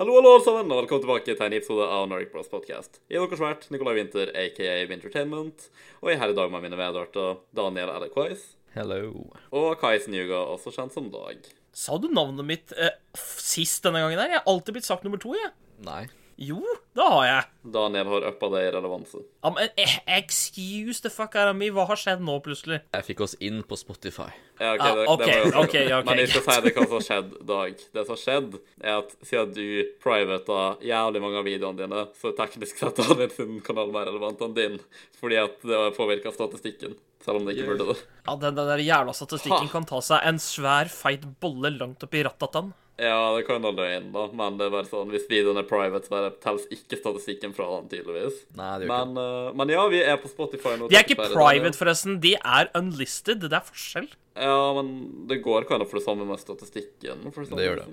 Hallo, hallo, alle sammen, og velkommen tilbake til en episode av Nordic Bros Podcast. Jeg er deres vert, Nicolai Winther, aka Wintertainment, og jeg er her i dag med mine medverter Daniel Eller Weiss. Hello. og Kais Njuga, også kjent som Dag. Sa du navnet mitt eh, sist denne gangen her? Jeg har alltid blitt sagt nummer to, jeg. Nei. Jo, det har jeg. Daniel har uppa det i relevanse. Ja, men eh, excuse the fuck out of me. Hva har skjedd nå, plutselig? Jeg fikk oss inn på Spotify. Ja, ok, Ah, okay, ok, det var jo ok, ja. Men skal si det hva som har skjedd, Dag. Det som har skjedd, er at siden du privata jævlig mange av videoene dine, så teknisk sett Daniel sin kanal mer relevant enn din, fordi at det har påvirka statistikken. Selv om det ikke burde det. Ja, Den, den der jævla statistikken Ha. kan ta seg en svær, feit bolle langt oppi rattatan. Ja, det kan være inn, da, men det er bare sånn, hvis videoen er private, så telles ikke statistikken fra den, tydeligvis. Nei, det Men, uh, men ja, vi er på Spotify nå. De er ikke private, forresten. De er unlisted. Det er forskjell. Ja, men det går kanskje for det samme med statistikken. For Det gjør det.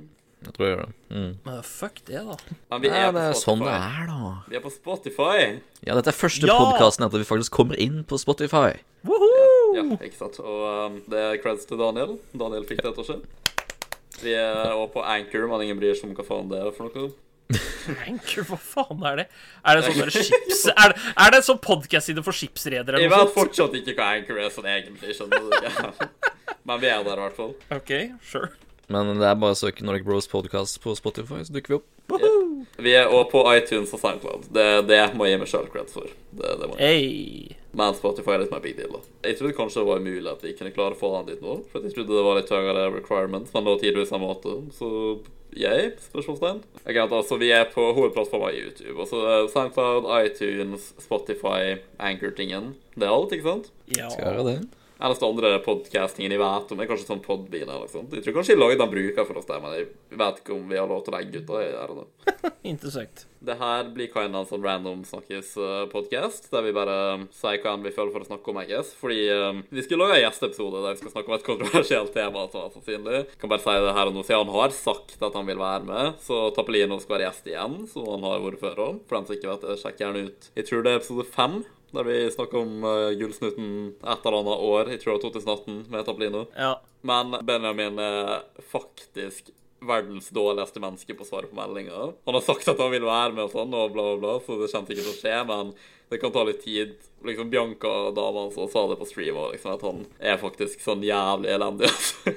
Jeg tror jeg gjør det. Mm. Men fuck det, da. Men vi Ja, er det på er sånn det er, da. Vi er på Spotify. Ja, dette er første Ja! podkasten etter at vi faktisk kommer inn på Spotify. Woohoo! Ja, ikke sant. Og um, det er creds til Daniel. Daniel fikk det til å skje. Vi er også på Anchor, men ingen bryr seg om hva faen det er for noe. Anchor, hva faen er det? Er det sånn der skips... Er det, er det sånn podcast-side for skipsredere Jeg eller noe vet fortsatt ikke hva Anchor er sånn egentlig, skjønner du Ja. Men vi er der i hvert fall. OK, sure. Men det er bare å søke Nordic Bros Podcast på Spotify, så dukker vi opp. Vi er også på iTunes og SoundCloud. Det, det må jeg gi meg sjøl cred for. Det, det må jeg. Hey. Men Spotify er litt mer big deal, da. Jeg trodde kanskje det var umulig at vi kunne klare å få den dit nå. For jeg trodde det var litt høyere requirements, men det var tydeligvis en måte. Så jeg, spørsmålstegn. Ok, altså, vi er på hovedplattforma YouTube. Altså SoundCloud, iTunes, Spotify, Anchor-tingen. Det er alt, ikke sant? Ja. Skal jeg gjøre det? Eneste andre podcastingen jeg vet om, er kanskje sånn Podbean eller sånt. Jeg tror kanskje jeg lagde den bruker for oss der, men jeg vet ikke om vi har lov til å legge ut det. Er. Interessant. Det her blir kind of en sånn random snakkes-podkast, der vi bare um, sier hva enn vi føler for å snakke om, I guess. Fordi um, vi skulle lage en gjesteepisode der vi skal snakke om et kontroversielt tema, som er sannsynlig. Kan bare si det her og nå, siden han har sagt at han vil være med, så Tappelino skal være gjest igjen, som han har vært før òg. For dem som ikke vet det, sjekk gjerne ut. Jeg tror det er episode fem. Der vi snakker om uh, gullsnutten et eller annet år, jeg tror det var 2018, med Tablino. Ja. Men Benjamin er faktisk verdens dårligste menneske på å svare på meldinger. Han har sagt at han vil være med og sånn, og bla, bla, bla, så det kommer ikke til å skje, men det kan ta litt tid. Liksom Bianca, dama hans, sa det på stream òg, liksom, at han er faktisk sånn jævlig elendig altså.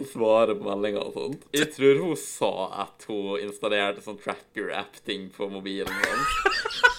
å svare på meldinger og sånt. Jeg tror hun sa at hun installerte sånn tracker-app-ting på mobilen hans.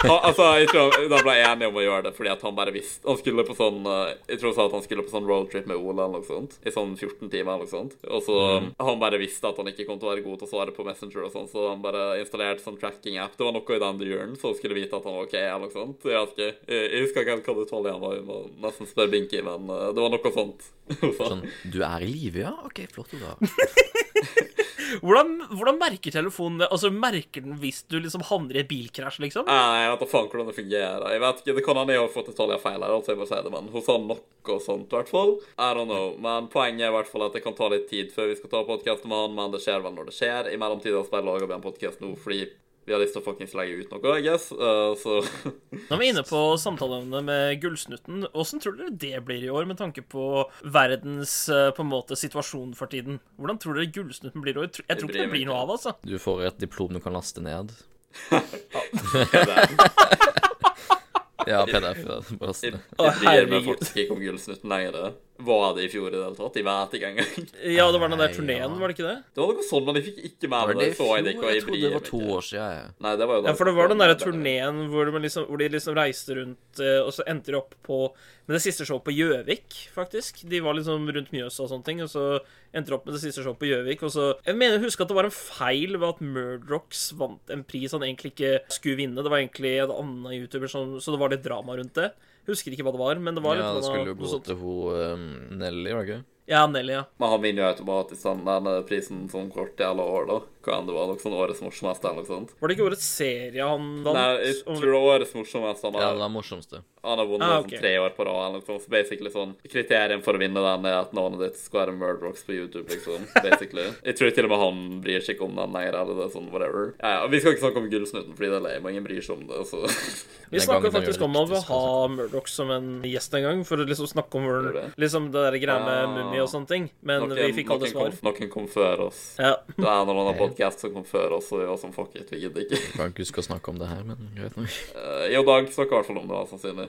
Han, altså, jeg tror Da ble enig om å gjøre det fordi at han bare visste Han skulle på sånn eh, Jeg tror han sa at han skulle på sånn roadtrip med Ola eller noe sånt. I sånn 14 timer eller noe sånt. Og så Han bare visste at han ikke kom til å være god til å svare på Messenger og sånn, så han bare installerte sånn tracking-app. Det var noe i den duren, så han skulle vite at han var OK eller noe sånt. Jeg, ikke, jeg, jeg husker ikke helt hva detaljen var, jeg må nesten spørre Binky, men eh, det var noe sånt. Sånn Du er i live, ja? OK, flott. Da. Hvordan, hvordan merker telefonen det? Altså, Merker den hvis du liksom havner i et bilkrasj, liksom? Nei, jeg vet da faen hvordan det fungerer. Jeg vet ikke, Det kan hende jeg har fått detaljer feil her, altså jeg bare sier det, men hun sa noe sånt, i hvert fall. I don't know. Men poenget er i hvert fall at det kan ta litt tid før vi skal ta podkast med han, men det skjer vel når det skjer. I mellomtida bare lager vi en podkast nå fordi vi har lyst til å fuckings legge ut noe, I guess. Uh, så Nå er vi inne på samtaleemnet med Gullsnutten. Åssen tror dere det blir i år, med tanke på verdens eh, på en måte situasjon for tiden? Hvordan tror dere Gullsnutten blir i år? Jeg tror ikke det blir noe av, altså. Du får et diplom du kan laste ned. Ja, PDF. Bare laste jeg, ned. Å, jeg bryr meg faktisk ikke om Gullsnutten lenger. Var det i fjor i det hele tatt? Jeg vet ikke engang. Ja, det var den der turneen, ja. var det ikke det? Det var noe sånn, men de fikk ikke med meg det Så jeg det ikke, og jeg Jeg trodde det var to år siden. Ja. Nei, det var jo da. Ja, for det var den derre det- turneen hvor, de liksom, hvor de liksom reiste rundt, eh, og så endte de opp på med det siste showet på Gjøvik, faktisk. De var liksom rundt Mjøsa og sånne ting, og så endte de opp med det siste showet på Gjøvik. Og så Jeg mener jeg husker at det var en feil ved at Murdrocks vant en pris han egentlig ikke skulle vinne. Det var egentlig en annen YouTuber, som, så det var litt drama rundt det. Husker ikke hva det var, men det var litt Ja, det skulle jo gå til hun um, Nelly, var det ikke? Ja, Nelly, ja. Men han vinner jo automatisk den, prisen som kort i alle år, da. Hva enn det var. Noe sånn Årets morsomste eller noe sånt. Var det ikke årets serie han vant? Nei, jeg tror det var Årets morsomste. Han Ja, har, det er morsomste. han har vunnet Ah, sånn tre år på rad. eller. Så basically sånn Kriteriet for å vinne den er at navnet ditt skal være Murdrocks på YouTube, liksom. Basically. Jeg tror til og med han bryr seg ikke om den lenger, eller det er sånn whatever. Ja, ja, Vi skal ikke snakke om Gullsnutten, fordi det er lame, og ingen bryr seg om det. Så Vi snakka faktisk om å ha Murdoch som en gjest en gang, for å liksom snakke om det? liksom det der greia med Ah. Mummi og sånne ting. Men vi fikk aldri noen, svar. kom, noen kom før oss. Ja. Det er en eller annen podkast som kom før oss, og vi var sånn fuck it, vi gidder ikke. Kan ikke huske å snakke om det her, men greit nok. Uh, jo, dag snakka i hvert fall om det, da, sannsynlig.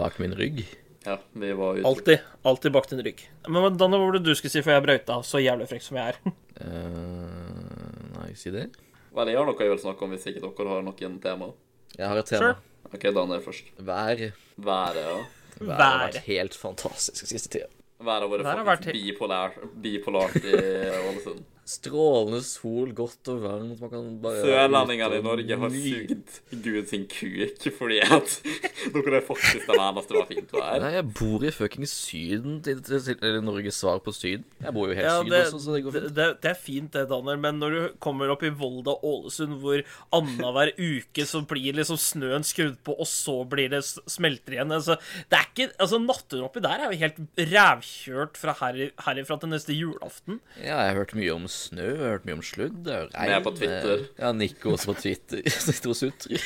Bak min rygg. Ja, vi var ute. Alltid. Alltid bak din rygg. Men Danne, hva var det du skulle si før jeg brøyta, av, så jævlig frekk som jeg er? uh, nei, si det. Vel, jeg har noe jeg vil snakke om hvis ikke dere har noen tema. Jeg har et tema. Sure. OK, Daniel først. Vær. Været, ja. Været har vært helt fantastisk siste tida. Været har vært bipolært, har faktisk vært- bipolær, bipolart i Ålesund. Strålende sol, godt og varmt. Man kan bare Sørlendingene i Norge har sugd Gud sin kuk fordi at dere det faktisk den eneste det var fint vær. Nei, jeg bor i fuckings Syden, til, til, til, eller Norges svar på Syden. Jeg bor jo helt Ja, syd det, også, så det går fint. det, det er fint det, Daniel, men når du kommer opp i Volda Ålesund, hvor annenhver uke så blir liksom snøen skrudd på, og så blir det smelter igjen altså, Det er ikke Altså, naturen oppi der er jo helt rævkjørt fra her, herifra til neste julaften. Ja, jeg har hørt mye om snø, jeg har hørt mye om sludd. Det er jo regn. Vi er på Twitter. eh, Ja, Nico også på Twitter. Sitter og sutrer.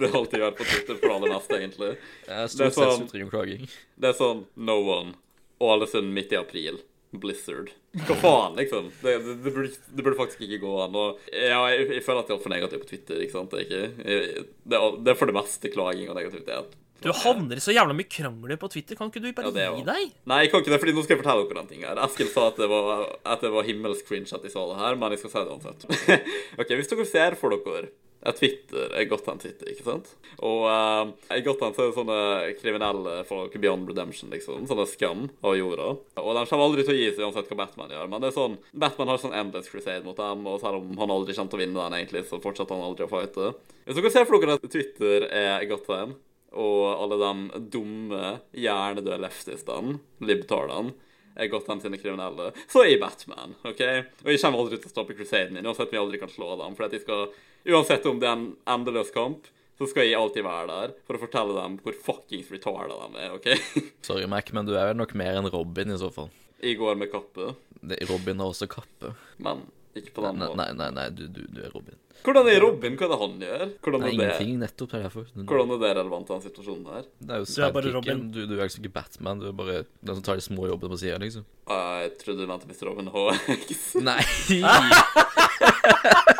Det har alltid vært på Twitter for det aller meste, egentlig. Jeg Det er stort sett sånn- sutring og klaging. Det er sånn no one. og alle siden midt i april. Blizzard. Hva faen, liksom? Det, det, det, burde, det burde faktisk ikke gå an. Og ja, jeg, jeg føler at jeg er altfor negativ på Twitter. ikke sant? Det jeg, det, er, det er for det meste klaging og negativitet. Du havner i så jævla mye krangler på Twitter. Kan ikke du bare Ja, gi deg? Nei, jeg kan ikke det, fordi nå skal jeg fortelle dere en ting her. Eskil sa at det var, at det var himmelsk cringe at de sa det her, men jeg skal si det uansett. OK, hvis dere ser for dere at Twitter er godt an Twitter, ikke sant? Og uh, i godt an så er det sånne kriminelle folk beyond redemption, liksom. Sånne skam av jorda. Og de kommer aldri til å gi seg uansett hva Batman gjør. Men det er sånn, Batman har sånn endless crusade mot dem, og selv om han aldri kommer til å vinne den, egentlig, så fortsetter han aldri å fighte. Hvis dere ser for dere at Twitter er Gotham, og alle de dumme, hjernedøde leftistene, libtalene, er Gotham sine kriminelle, så er jeg Batman, OK? Og jeg kommer aldri til å stoppe crusaden min, uansett om jeg aldri kan slå dem. For at jeg skal, uansett om det er en endeløs kamp, så skal jeg alltid være der for å fortelle dem hvor fuckings retarda de er, OK? Sorry, Mac, men du er nok mer enn Robin i så fall. Jeg går med kappe, Robin har også kappe. men ikke på den Nei, måten. nei, nei, nei du, du, du er Robin. Hvordan er Robin? Hva er det han gjør? Hvordan Nei, er det, ingenting. Nettopp. Det er derfor. Hvordan er det relevant til den situasjonen der? det er jo Du er bare sidekicken. Robin. Du, du er liksom ikke Batman. Du er bare den som tar de små jobbene på sida, liksom. Ah, Jeg trodde du mente Mr. Robin HX. Nei!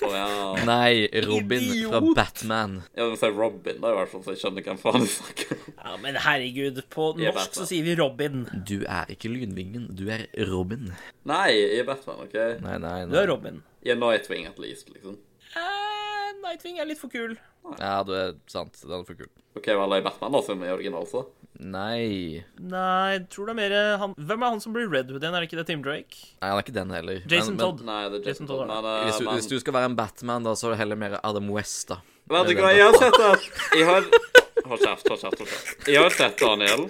Å ja. Nei, Robin fra Batman. Ja, du sier Robin, da, i hvert fall, så jeg skjønner hvem faen du snakker om. Ja, men herregud, på norsk så sier vi Robin. Du er ikke Lynvingen, du er Robin. Nei, jeg er Batman, OK? Nei, nei, nei. Du er Robin. Jeg er Nightwing, at least, liksom. Eh, Nightwing er litt for kul. Ja, du er sant. Den er for kul. OK, vel, jeg er Batman, da, som er original, så. Nei. Nei, jeg tror det er mer eh, han Hvem er han som blir Red Hood igjen? Er det ikke det Tim Drake? Nei, han er ikke den heller. Jason men, men, Todd. Nei, det er Jason Jason Todd, Todd. Men, Hvis du, men hvis du skal være en Batman, da, så er det heller mer Adam West, da. Vet du hva, jeg har sett at Jeg har Hold kjeft, hold kjeft. hold kjeft. Jeg har sett, Daniel,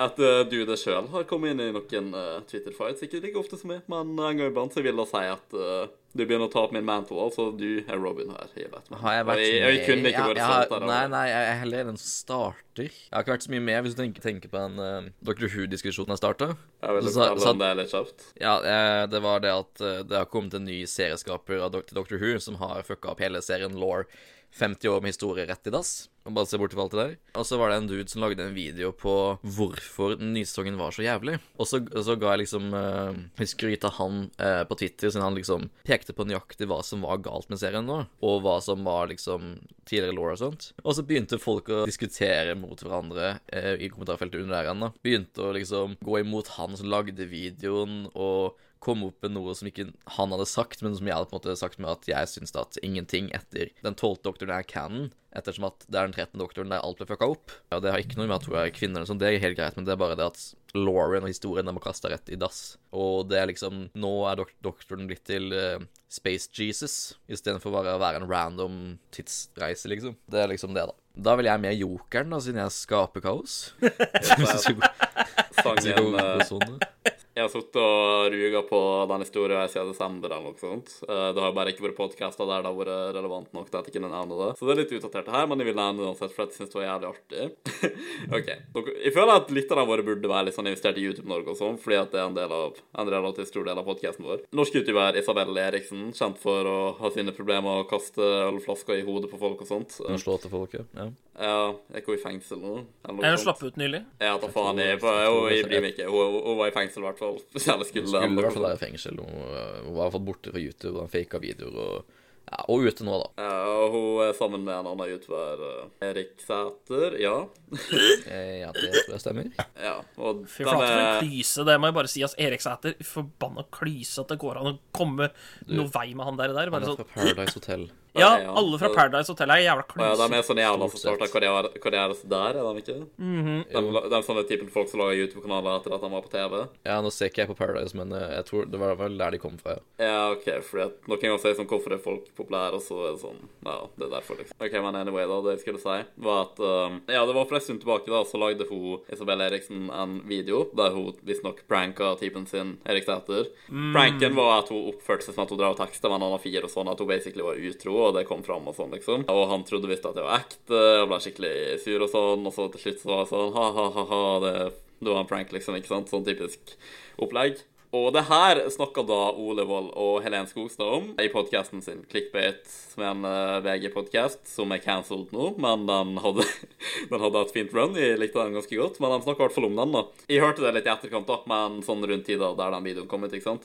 at uh, du det sjøl har kommet inn i noen uh, Twitter-fights. Ikke like ofte som meg, men en gang iblant så vil jeg si at uh, du begynner å ta opp min mantle, Altså, du er Robin her. Jeg er Batman. Har jeg vært jeg, jeg, kunne ikke vært sant det. Nei, nei, jeg er heller som starter. Jeg har ikke vært så mye med, hvis du tenker, tenker på den uh, Dr. Who-diskusjonen jeg starta. Jeg vil Så- så- om det er litt kjapt. Ja, eh, det var det at uh, det har kommet en ny serieskaper av Dr. Who som har fucka opp hele serien Law 50 år med historie rett i dass. Og bare se bort fra alt det der. Og så var det en dude som lagde en video på hvorfor den var så jævlig. Og så, og så ga jeg liksom uh, skryt av han eh, på Twitter, siden han liksom pekte på nøyaktig hva som var galt med serien nå, og hva som var liksom tidligere law og sånt. Og så begynte folk å diskutere mot hverandre eh, i kommentarfeltet under der igjen. Begynte å liksom gå imot han som lagde videoen, og kom opp med noe som ikke han hadde sagt, men som jeg hadde på en måte sagt med at jeg syns at ingenting etter den tolvte doktoren er canon, ettersom at det er den trettende doktoren der alt ble fucka opp. Ja, Det har ikke noe med at hun er kvinne, eller sånn, det er helt greit, men det er bare det at Lauren og historien de må kaste rett i dass. Og det er liksom Nå er dok doktoren blitt til uh, Space Jesus, istedenfor bare å være en random tidsreise, liksom. Det er liksom det, da. Da vil jeg med jokeren, da, siden jeg skaper kaos. Sangen uh, Sånn. Jeg har sittet og ruga på den historien siden desember eller noe sånt. Eh, Det har bare ikke vært podkaster der det har vært relevant nok til at jeg kunne nevne det. Så det er litt utdatert her, men jeg vil nevne det uansett, for jeg syns det var jævlig artig. OK. Jeg føler at lytterne våre burde være litt sånn investert i YouTube-Norge og sånn, fordi at det er en del av en relativt stor del av podkasten vår. Norsk YouTuber Isabel Eriksen, kjent for å ha sine problemer og kaste ølflasker i hodet på folk og sånt. Hun slår til folket. Ja. Ja, er går hun i fengsel nå? Eller noe Hun slapp ut nylig. Ja, da faen. Jeg, jeg jeg, jeg bryr meg ikke. Hun, hun var i fengsel, i hvert fall. Eller skulle. Skulle i hvert fall være i fengsel. Hun, uh, hun var fått borte fra YouTube, og han faka videoer og Ja, og ute nå, da. Ja, og hun er sammen med en annen youtuber, eh, Erik Sæter. Ja. Eh, Ja, det tror jeg stemmer. ja. Og Fy flate, for en er klyse. Det må jeg bare si. Altså, Erik Sæter, forbanna klyse at det går an å komme noe vei med han der. der. Han Bare er sånn, fra Paradise Hotel. Ja, alle fra. Paradise Hotel er jævla ja, de er sånn jævla som av karriere, der, er de ikke? Mhm. de, de er sånne typen folk som lager YouTube-kanaler etter at de var på TV? Ja, nå ser ikke jeg på Paradise, men eh, jeg tror det var vel der de kom fra. ja. Ja, OK, for noen ganger sier sånn hvorfor er folk populære, og så er det sånn Ja, det er derfor, liksom. OK, men anyway, da, det jeg skulle si, var at um, Ja, det var for en stund tilbake, da, så lagde hun Isabel Eriksen en video der hun visstnok pranka typen sin, Erik Sæter. Pranken var at hun oppførte seg som at hun drev og teksta med en annen fyr, og sånn at hun basically var utro, og det kom fram og sånn, liksom. Og han trodde visst at jeg var ekte, og ble skikkelig sur og sånn, og så til slutt så var jeg sånn ha-ha-ha, det, det var en prank, liksom, ikke sant? Sånn typisk opplegg. Og det her snakka da Ole Wold og Helen Skogstad om i podkasten sin Clickbait, som er en uh, VG-podkast som er cancelled nå, men den hadde, den hadde et fint run. Jeg likte den ganske godt, men de snakka i hvert fall om den, da. Jeg hørte det litt i etterkant, da, men sånn rundt tida der den videoen kom ut, ikke sant.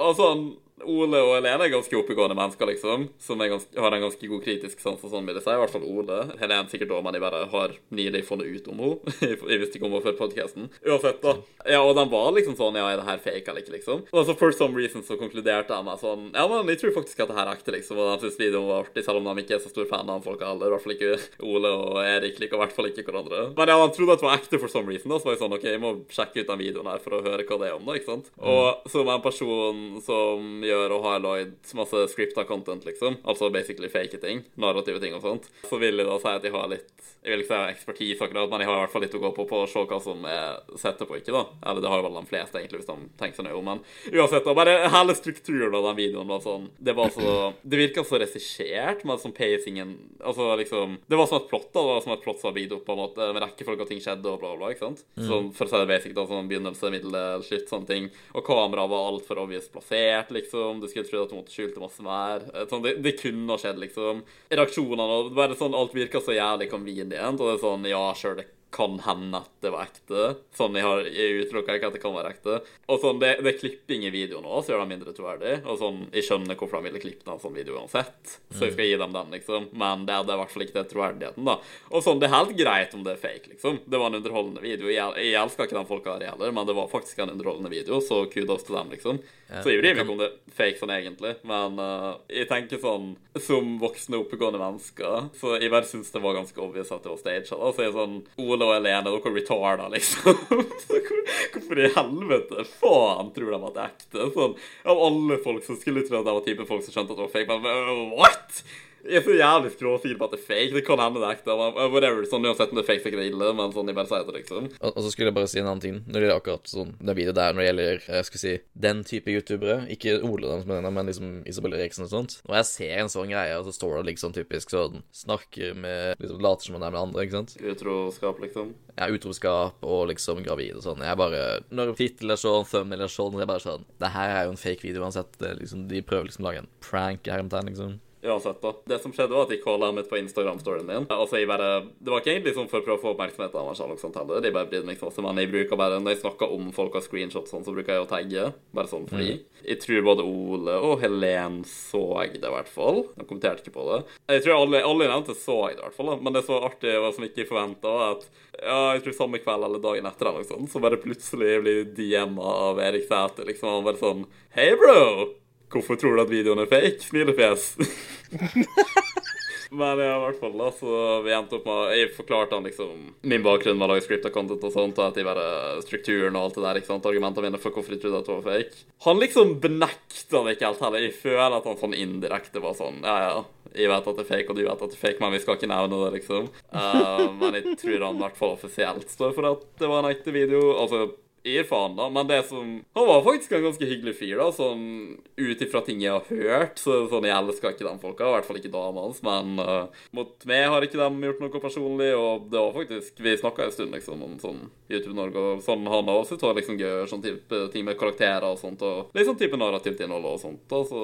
Og sånn Ole og Helene er ganske oppegående mennesker, liksom, som ganske, har en ganske god kritisk sans og sånn, vil jeg si. I hvert fall Ole. Helene sikkert òg, men de bare har nylig funnet ut om henne. jeg visste ikke om henne før podkasten. Uansett, da. Ja, og de var liksom sånn Ja, er det her fake eller ikke, liksom? Og så for some reason så konkluderte de meg sånn Ja, men jeg tror faktisk at det her er ekte, liksom. Og de syntes videoen var artig, selv om de ikke er så stor fan av folka heller. I hvert fall ikke Ole og Erik liker i hvert fall ikke hverandre. Men ja, de trodde at det var ekte for some reason, da. Så var jeg sånn OK, jeg må sjekke ut den videoen her for å høre hva det er om, da, ikke sant? Og som en person som gjør og har lagd masse scripta content, liksom, altså basically fake ting, narrative ting og sånt, så vil jeg da si at jeg har litt Jeg vil ikke si jeg har ekspertise akkurat, men jeg har i hvert fall litt å gå på på å se hva som er sett på, ikke da? Eller det har jo vel de fleste, egentlig, hvis de tenker seg nøye om, men uansett, da, bare hele strukturen av den videoen var sånn Det var så Det virka så regissert, men som pacingen Altså liksom Det var som et plott, da. Det var som et plott som var bygd opp på en måte med rekkefølge og ting skjedde og bla, bla, bla. ikke sant? Så, for å si det basic, da, sånn begynnelse, middel, slutt, sånne ting. Og kameraet var altfor obvious plassert, liksom. Du skulle tro at hun skjulte masse mer. Eh, Sånn, det, det kunne ha skjedd, liksom. Reaksjonene og bare sånn Alt virka så jævlig convenient, og det er sånn Ja, sure, det kan hende at det var ekte. Sånn, Jeg, har- jeg utelukker ikke at det kan være ekte. Og sånn, Det, det er klipping i videoen òg, så gjør det mindre troverdig. Og sånn, Jeg skjønner hvorfor de ville klippe en sånn video uansett, så jeg skal gi dem den, liksom. Men det hadde i hvert fall ikke den troverdigheten, da. Og sånn, Det er helt greit om det er fake, liksom. Det var en underholdende video. Jeg, jeg elsker ikke de folka her heller, men det var faktisk en underholdende video, så kudos til dem, liksom. Ja, så jeg driver meg kan- ikke om det er fake sånn egentlig, men uh, jeg tenker sånn Som voksne, oppegående mennesker, så jeg bare syns det var ganske obvious at det var staged. Da. Så jeg er sånn Ole og Helene, dere retarda, liksom. Hvorfor i helvete faen tror de at det er ekte? Sånn, Av alle folk som skulle tro at det var type folk som skjønte at det var fake, men men, what?! Jeg er så jævlig skråsikker på at det er fake. Det kan hende det er ekte. uh, Whatever. Sånn Uansett om det er fake, så er det ille, men sånn jeg bare sier det, liksom. Og, og så skulle jeg bare si en annen ting når det gjelder akkurat sånn den videoen der, når det gjelder jeg skal si, den type youtubere. Ikke Ole, dem som mener, men liksom Isabel Eriksen og sånt. Når jeg ser en sånn greie, og så står det liksom typisk sånn Snakker med liksom Later som man er med andre, ikke sant? Utroskap, liksom. Ja, utroskap og liksom gravid og sånn. Jeg bare Når tittel er sånn, thumb eller sånn, så jeg bare sånn Det her er jo en fake video uansett. Det liksom, de prøver liksom å lage en prank i hermetegn, liksom. Uansett, da. Det som skjedde, var at jeg calla mitt på Instagram-storyen min. Altså, jeg bare Det var ikke egentlig sånn for å prøve å få oppmerksomhet av og sånt heller. De bare brydde meg ikke så masse, men jeg bruker bare Når jeg snakker om folk og screenshots sånn, så bruker jeg å tagge. Bare sånn fordi. Jeg tror både Ole og Helen så det, i hvert fall. De kommenterte ikke på det. Jeg tror alle, alle nevnte, så jeg det, i hvert fall. da. Men det så artig, og som ikke forventa, at ja, jeg tror samme kveld eller dagen etter, eller noe sånt, så bare plutselig blir DM-a av Erik Sæter, liksom. Han bare sånn Hei, bro! Hvorfor tror du at videoen er fake? Smilefjes. Men ja, i hvert fall da, så vi endte opp med Jeg forklarte han liksom min bakgrunn med å lage scripta content og sånt, og at de bare strukturen og alt det der, ikke sant, argumentene mine for hvorfor de trodde at det var fake. Han liksom benekta det ikke helt heller. Jeg føler at han sånn indirekte var sånn Ja, ja, jeg vet at det er fake, og du vet at det er fake, men vi skal ikke nevne det, liksom. Uh, men jeg tror han i hvert fall offisielt står for at det var en ekte video. Altså gir faen, da. Men det som Han var faktisk en ganske hyggelig fyr, da. Sånn ut ifra ting jeg har hørt. Så sånn, jeg elsker ikke de folka. I hvert fall ikke dama hans. Men uh, mot meg har ikke de gjort noe personlig. Og det var faktisk Vi snakka en stund, liksom, om sånn YouTube-Norge og sånn. Han også tar liksom gøy sånn type ting med karakterer og sånt. Og litt sånn type narrativt innhold og sånt. Da, så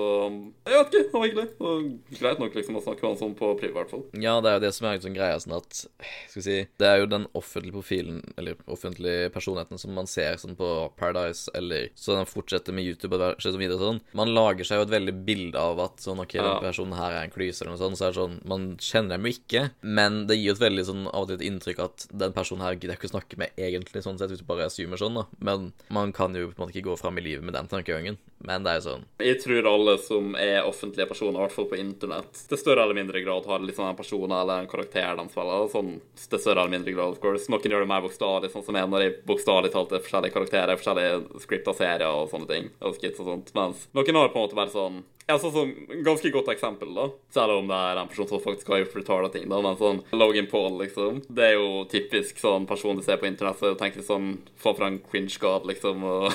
jeg vet ikke. Han var hyggelig. Og greit nok liksom å snakke med han sånn på priv, i hvert fall. Ja, det er jo det som er sånn greia, sånn at Skal vi si Det er jo den offentlige profilen, eller offentlige personligheten, som man ser sånn på Paradise, eller så de fortsetter med YouTube og så videre sånn. Man lager seg jo et veldig bilde av at sånn OK, Ja. den personen her er en klyse, eller noe sånt, så er det sånn Man kjenner dem jo ikke, men det gir jo et veldig sånn av og til et inntrykk at den personen her gidder jeg ikke å snakke med egentlig, sånn sett, hvis du bare assumer sånn, da. Men man kan jo på en måte ikke gå fram i livet med den tankegangen. Men det er jo sånn Jeg tror alle som er offentlige personer, i hvert fall på internett, til større eller mindre grad har sånn en person eller en karakter de spiller. Sånn til større eller mindre grad, of course. Noen gjør det mer bokstavelig, sånn som jeg, når jeg bokstavelig talt er forskjellige karakterer, forskjellige scripta serier og sånne ting. Og skits og sånt. Mens noen har på en måte bare sånn ja, sånn Ganske godt eksempel, da. Selv om det er en person som faktisk har gjort retarda ting. da, Men sånn Logan Paul, liksom. Det er jo typisk sånn person du ser på internett, så tenker sånn Få fra en cringe-god, liksom. Og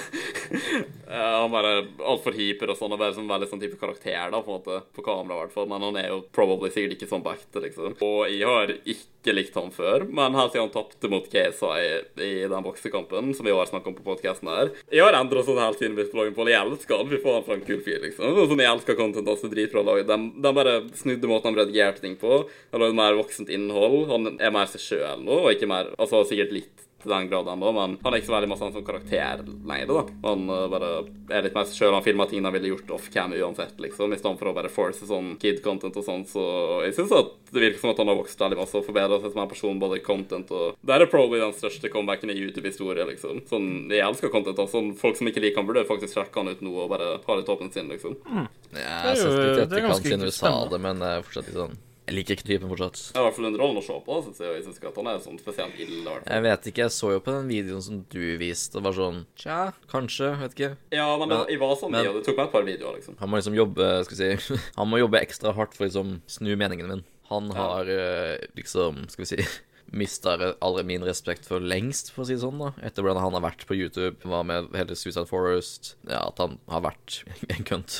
Han bare altfor hyper og sånn, og bare sånn veldig sånn type karakter, da, på en måte. På kamera, i hvert fall. Men han er jo probably sikkert ikke sånn på liksom. Og jeg har ikke likt han før, men helt siden han tapte mot KSI i den boksekampen, som vi har snakket om på podkasten her Jeg har endra sånn helt siden vi Logan Paul. Jeg elsker han. Fy faen, for en kul fyr, liksom. Og sånn, jeg elsker content hans. drit fra laget. De, de bare snudde måten de redigerte ting på. De lagde mer voksent innhold. Han er mer seg sjøl nå, og ikke mer Altså sikkert litt til den grad ennå, men han er ikke så veldig masse en sånn karakter lenger, da. Han uh, bare er litt mer seg sjøl. Han filmer ting han ville gjort off-cam uansett, liksom, i stedet for å bare force sånn kid-content og sånn. Så jeg syns at det virker som at han har vokst veldig masse og forbedra seg som en person, både i content og Det er probably den største comebacken i YouTube-historie, liksom. Sånn, jeg elsker content. Altså, sånn, folk som ikke liker han, burde faktisk sjekke han ut nå og bare ha litt åpent sinn, liksom. Ja, jeg syns ikke jo- sett litt det etterkant du sa det, men det er fortsatt litt sånn Jeg liker ikke typen fortsatt. Det er i hvert fall underholdende å se på, Synes jeg. Jeg synes ikke at han er sånn spesielt ille. Jeg vet ikke, jeg så jo på den videoen som du viste, det var sånn Tja, kanskje, vet ikke. Ja, men, Men- jeg var sånn men- og Det tok meg et par videoer, liksom. Han må liksom jobbe, skal vi si Han må jobbe ekstra hardt for å liksom snu meningen min. Han har eh, liksom, skal vi si Mista aldri min respekt for lengst, for å si det sånn, da. Etter hvordan han har vært på YouTube, var med hele Suicide Forest Ja, at han har vært en kønt,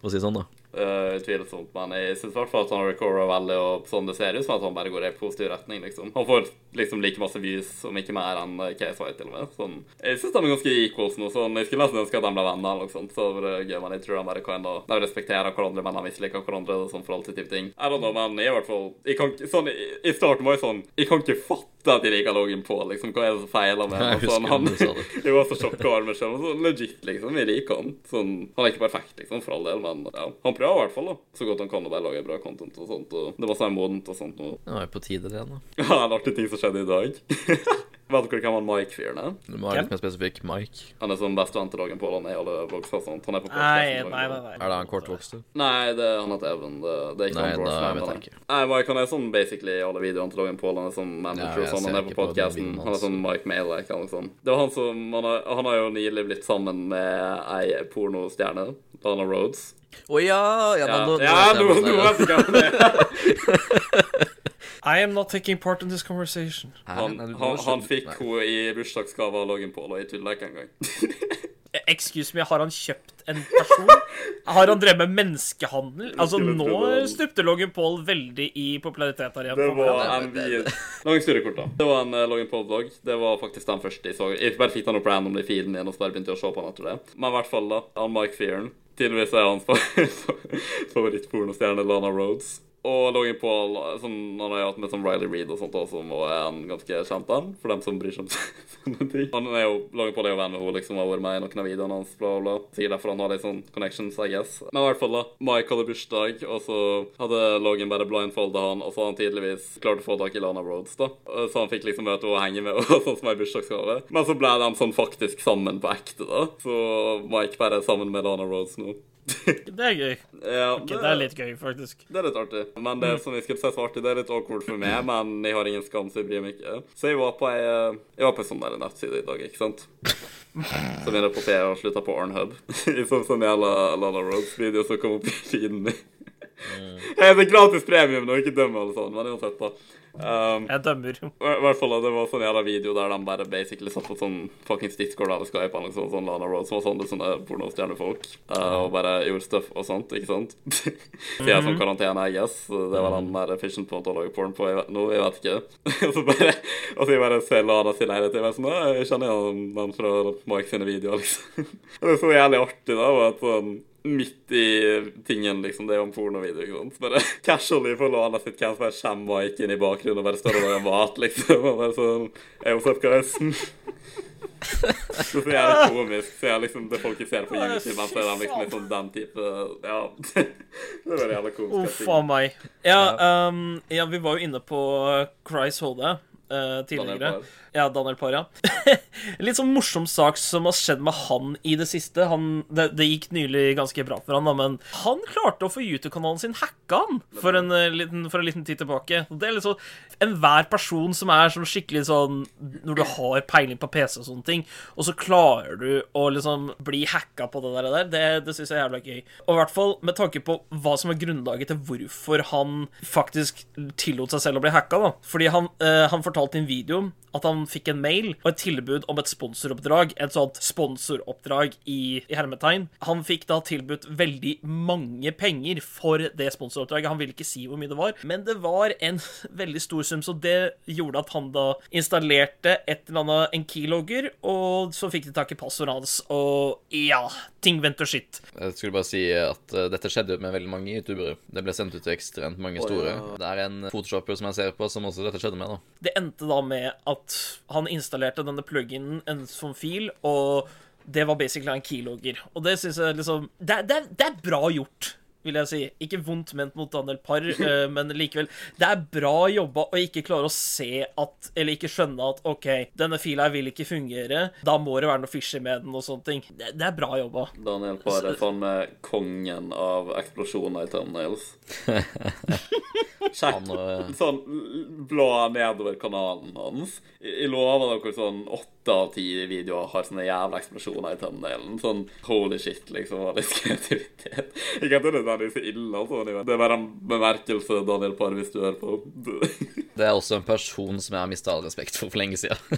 for å si det sånn, da. Uh, utvilsomt, men jeg syns i hvert fall at han recorder veldig, og sånn det ser ut som at han bare går i positiv retning, liksom. Han får liksom like masse views, om ikke mer enn Case White, til og med. Sånn, jeg syns de er ganske equals nå, sånn. Jeg skulle nesten ønske at de ble venner, eller noe sånt. Så det gøy, men jeg tror de bare kan da De respekterer hverandre, men de misliker hverandre, og sånn for alltid type ting. I don't know, men jeg i hvert fall Jeg kan ikke Sånn, i starten var jeg sånn Jeg kan ikke fatte at de liker Logan Paul, liksom. Hva er det som feiler med ham? Sånn, han, jeg var så sjokka over meg selv. Sånn, legit, liksom. Vi liker han. Sånn, han er ikke perfekt, liksom, for all del, men ja. Han prøver i hvert fall, da. Så godt han kan å bare lage bra content og sånt. Og det var sånn modent og sånt Og... Det var jo på tide, det, da. Ja, en artig ting som skjedde i dag. Vet dere hvem han Mike-fyren er? Du må være litt mer spesifikk. Mike. Han er som bestevenn til Logan Paul. Han er i alle vokser og sånt. Han er på Nei, podcasten nei, nei. Nei. Er det han kortvokste? Nei, det, han heter Even. Det, det er ikke Nei, han da Rorsman, vet jeg ikke. Nei, Mike han er sånn basically i alle videoene til Logan Paul. Han er sånn manager jeg og sånn. Han er på på videoen Han er sånn Mike Malek eller noe sånt. Det var han som Han har, han har jo nylig blitt sammen med ei pornostjerne. Dana Rhodes. Å ja! Ja, Ja, nå, nå, ja, nå, vet jeg nå hva vet jeg ikke hvem det er. I am not taking part in this conversation. Han, han, han fikk henne i bursdagsgave av Logan Paul, og jeg tillegg ikke engang. Eh, Excuse me, har han kjøpt en person? Har han drevet med menneskehandel? Altså, nå stupte Logan Paul veldig i popularitet her igjen. Det var en vid Lang historiekort, da. Det var en uh, Logan Paul-vlogg. Det var faktisk den første jeg så. Jeg bare fikk den opp randomly i feeden min, og så bare begynte jeg å se på den etter det. Men i hvert fall, da. Han Mike Fearon. Tydeligvis er hans favorittpornostjerne Lana Rhodes. Og Logan Paul sånn, han har jo hatt med sånn Riley Reid og sånt også, som er en ganske kjent en, for dem som bryr seg om sånne ting. Han er jo, Logan Paul er jo venn med henne, liksom, har vært med i noen av videoene hans, bla, bla. Sikkert derfor han har litt sånn connections, I guess. Men i hvert fall, da. Mike hadde bursdag, og så hadde Logan bare blindfolda han, og så hadde han tydeligvis klart å få tak i Lana Rhodes, da. Så han fikk liksom møte henne og henge med henne, sånn som ei bursdagsgave. Men så ble de sånn faktisk sammen på ekte, da. Så Mike bare er sammen med Lana Rhodes nå. Det er gøy. Ja, Ok, det er litt gøy, faktisk. det er litt artig. Men det som jeg skulle si svarte artig, det er litt awkward for meg, men jeg har ingen skam, så jeg bryr meg ikke. Så jeg var på ei eh, Jeg var på en sånn der nettside i dag, ikke sant? Som jeg rapporterer og slutter på Arnhub. I sånn sånn jævla Lala Rhodes-video som kom opp i feeden min. Jeg er gratis premium nå, ikke døm alle sammen, men uansett, da. Um, Jeg dømmer. I hvert fall, det var sånn jævla video der de bare basically satt på sånn fuckings Discord eller Skype eller sånn, sånn Lana Rhodes og sånn, det sånne pornostjernefolk, uh, og bare gjorde stuff og sånt, ikke sant? Så jeg er sånn karantene, I guess. Det var den mer efficient på å lage porn på, jeg vet, nå, jeg vet ikke. Og så bare, og så bare ser Lana sin leilighet, jeg bare sånn, «Å, jeg kjenner igjen den fra Mike sine videoer, liksom. Og det er så jævlig artig, da, og at sånn midt i tingen, liksom. Det og pornovideo, ikke sant. Bare casually får låna sitt cam, bare kommer Mike inn i bakgrunnen og bare står og lager mat, liksom. Og bare sånn Hey, what's up, guys? Så det er komisk. Så jeg liksom, det folk ser på YouTube, men så er liksom litt sånn den type Ja. Det var jævla komisk. Uff a meg. Ja, um, ja, vi var jo inne på Christ HD eh, tidligere. Ja, Daniel Parr, ja. Litt sånn morsom sak som har skjedd med han i det siste. Han, det, det gikk nylig ganske bra for han, da, men han klarte å få YouTube-kanalen sin hacka han for en, uh, liten, for en liten tid tilbake. Det er sånn Enhver person som er som skikkelig sånn Når du har peiling på PC og sånne ting, og så klarer du å liksom bli hacka på det der, der det, det syns jeg er jævla gøy. Og i hvert fall med tanke på hva som er grunnlaget til hvorfor han faktisk tillot seg selv å bli hacka, da. Fordi han, uh, han fortalte i en video at han fikk en mail og et tilbud om et sponsoroppdrag. Et sånt sponsoroppdrag i, i hermetegn. Han fikk da tilbudt veldig mange penger for det sponsoroppdraget. Han ville ikke si hvor mye det var, men det var en veldig stor sum, så det gjorde at han da installerte et eller annet, en keylogger, og så fikk de tak i passordet hans, og ja Ting venter sitt. shit. Jeg skulle bare si at uh, dette skjedde med veldig mange youtubere. Det ble sendt ut til ekstremt mange store. ja. Det er en photoshopper som jeg ser på, som også dette skjedde med, da. Det endte da med at han installerte denne pluginen en sånn fil, og det var basically en keylogger. Og det syns jeg liksom det, det, det er bra gjort, vil jeg si. Ikke vondt ment mot Daniel Parr, eh, men likevel. Det er bra jobba å ikke klare å se at Eller ikke skjønne at OK, denne fila her vil ikke fungere, da må det være noe fishy med den og sånne ting. Det, det er bra jobba. Daniel Parr er faen meg kongen av eksplosjoner i thumbnails. Sjekk eh, sånn bla nedover kanalen hans. Jeg lover dere sånn åtte av ti videoer har sånne jævla eksplosjoner i thumbnailen. Sånn holy shit, liksom, og litt kreativitet. Ikke at det er så ille, altså. Det er bare en bemerkelse, Daniel Parr, hvis du hører på. Det er også en person som jeg har mista all respekt for for lenge siden.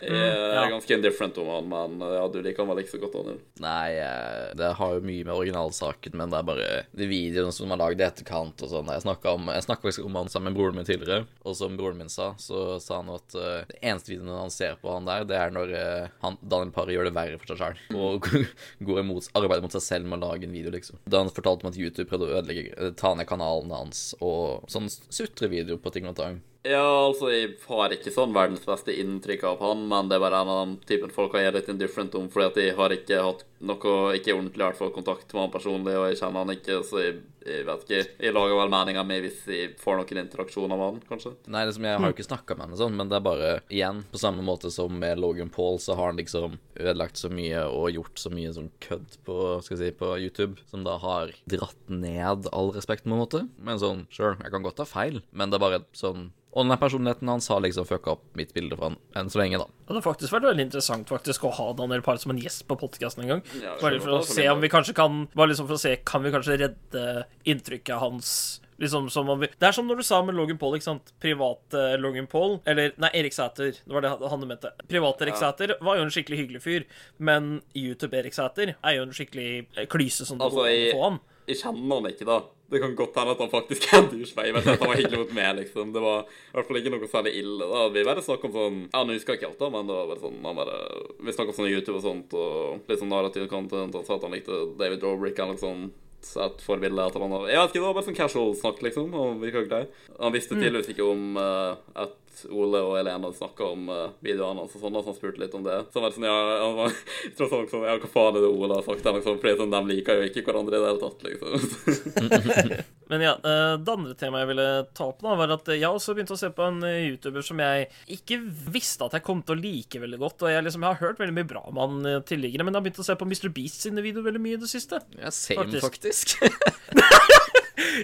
Jeg er ganske indifferent om han, men ja, du liker han vel ikke så godt, Daniel. Nei, eh, det har jo mye med originalsaken, men det er bare de videoene som er lagd i etterkant og sånn. Jeg snakka faktisk om han sammen med broren min tidligere, og som broren min sa, så sa han at uh, det eneste videoen han ser på han der, det er når eh, han, Daniel Parry gjør det verre for seg sjøl, og går imot, arbeider mot seg selv med å lage en video, liksom. Da han fortalte om at YouTube prøvde å ødelegge, eh, ta ned kanalen hans, og sånn sutrevideo på ting og tang. Ja, altså, jeg har ikke sånn verdens beste inntrykk av han, men det er bare en av de typen folk jeg er litt indifferent om, fordi at jeg har ikke hatt noe, ikke ordentlig hvert fall, kontakt med han personlig, og jeg kjenner han ikke, så jeg, jeg vet ikke. Jeg lager vel meninga mi hvis jeg får noen interaksjoner med han, kanskje. Nei, liksom, jeg har jo ikke snakka med henne sånn, men det er bare igjen, på samme måte som med Logan Paul, så har han liksom ødelagt så mye og gjort så mye sånn kødd på, skal jeg si, på YouTube, som da har dratt ned all respekten, på en måte. Men sånn, sure, jeg kan godt ta feil, men det er bare sånn Og den personligheten hans har liksom fucka opp mitt bilde for han enn så lenge, da. Det hadde faktisk vært veldig interessant faktisk å ha Daniel Parr som en gjest på podkasten en gang. Ja, Bare for å se om vi kanskje kan Bare liksom for å se Kan vi kanskje redde inntrykket hans Liksom som om vi Det er som når du sa med Logan Paul, ikke sant? Private Logan Paul Eller, nei, Erik Sæter. Det var det han du mente. Private Erik Sæter var jo en skikkelig hyggelig fyr, men YouTube-Erik Sæter er jo en skikkelig eh, klyse som du Altså, går an jeg- å få han. Jeg kjenner han ikke, da. Det kan godt hende at han faktisk er en douchebag. Vet at han var hyggelig mot meg, liksom. Det var i hvert fall ikke noe særlig ille. da. Vi bare snakket om sånn Ja, nå husker jeg ikke alt, da, men det var bare sånn han bare, Vi snakket om sånn YouTube og sånt, og litt sånn narrativ content. Han sa at han likte David Dobrik eller noe sånt. Så et forbilde etter han Jeg vet ikke, det var bare sånn casual snakk, liksom. Og virka grei. Han visste tydeligvis ikke om eh, at Ole og Helene snakka om uh, videoene hans og sånn, og så han spurte litt om det. Så var var sånn, ja, han var, jeg tror sånn, sånn, ja, hva faen er det Ole har sagt? Liksom, fordi sånn, de liker jo ikke hverandre i det hele tatt, liksom. Men ja, eh, det andre temaet jeg ville ta opp, da, var at jeg også begynte å se på en eh, YouTuber som jeg ikke visste at jeg kom til å like veldig godt. Og jeg, liksom, jeg har hørt veldig mye bra om han tidligere, men jeg har begynt å se på Mr. Beast sine videoer veldig mye i det siste. Ja, same, Faktisk. faktisk.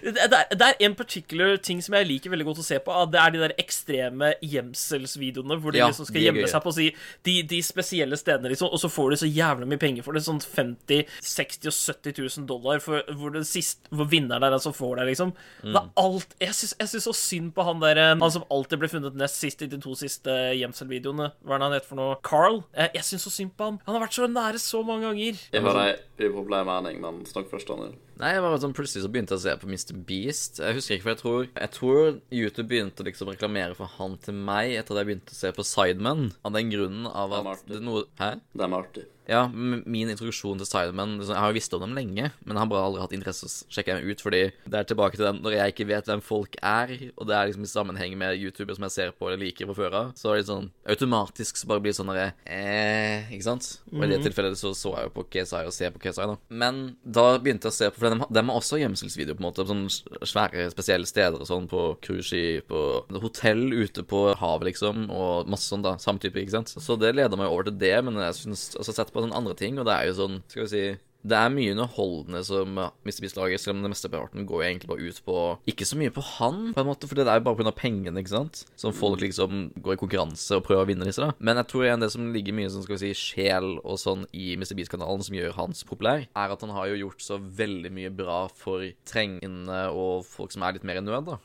Det, er, det er en particular ting som jeg liker veldig godt å se på. Det er de der ekstreme gjemselsvideoene hvor de Ja, liksom skal de gjemme seg på si, de, de spesielle stedene, liksom, og så får de så jævlig mye penger for det. Sånn 50 60 og 70 000 dollar for hvor, det sist, hvor vinneren er den som får det, liksom. Mm. Det er alt Jeg syns så synd på han der eh, Han som alltid ble funnet nest sist i de to siste gjemselvideoene. Hva er det han heter for noe? Carl? Jeg, jeg syns så synd på han. Han har vært så nære så mange ganger. Jeg har ei upopulær mening, men snakk først, Daniel. Nei, jeg var sånn plutselig så begynte jeg å se på Mr. Beast. Jeg husker ikke, for jeg tror Jeg tror YouTube begynte å liksom reklamere for han til meg etter at jeg begynte å se på Sidemen. Av den grunnen av Det er at det er noe Hæ? Det er artig. Ja, min introduksjon til Sidemen liksom, Jeg har jo visst om dem lenge, men jeg har bare aldri hatt interesse å sjekke dem ut, fordi det er tilbake til den når jeg ikke vet hvem folk er, og det er liksom i sammenheng med YouTuber som jeg ser på eller liker fra før av, så er det sånn automatisk så bare blir sånn derre eh, Ikke sant? Og i det tilfellet så så jeg jo på KSI og ser på KSI, da. Men da begynte jeg å se på For de, de har også gjemselsvideo, på en måte. på sånne svære, spesielle steder og sånn, på cruiseskip og hotell ute på havet, liksom, og masse sånn, da. Samme type, ikke sant. Så det leder meg over til det, men jeg syns altså, sett på sånne andre ting, og det er jo sånn, skal vi si det er mye underholdende som Mr. Beast lager, selv om det meste parten går egentlig bare ut på Ikke så mye på han, på en måte, for det er jo bare pga. pengene, ikke sant? Som folk liksom går i konkurranse og prøver å vinne disse, da. Men jeg tror igjen det som ligger mye sånn, skal vi si, sjel og sånn i Mr. Beast-kanalen, som gjør hans populær, er at han har jo gjort så veldig mye bra for trengende og folk som er litt mer i nød, da.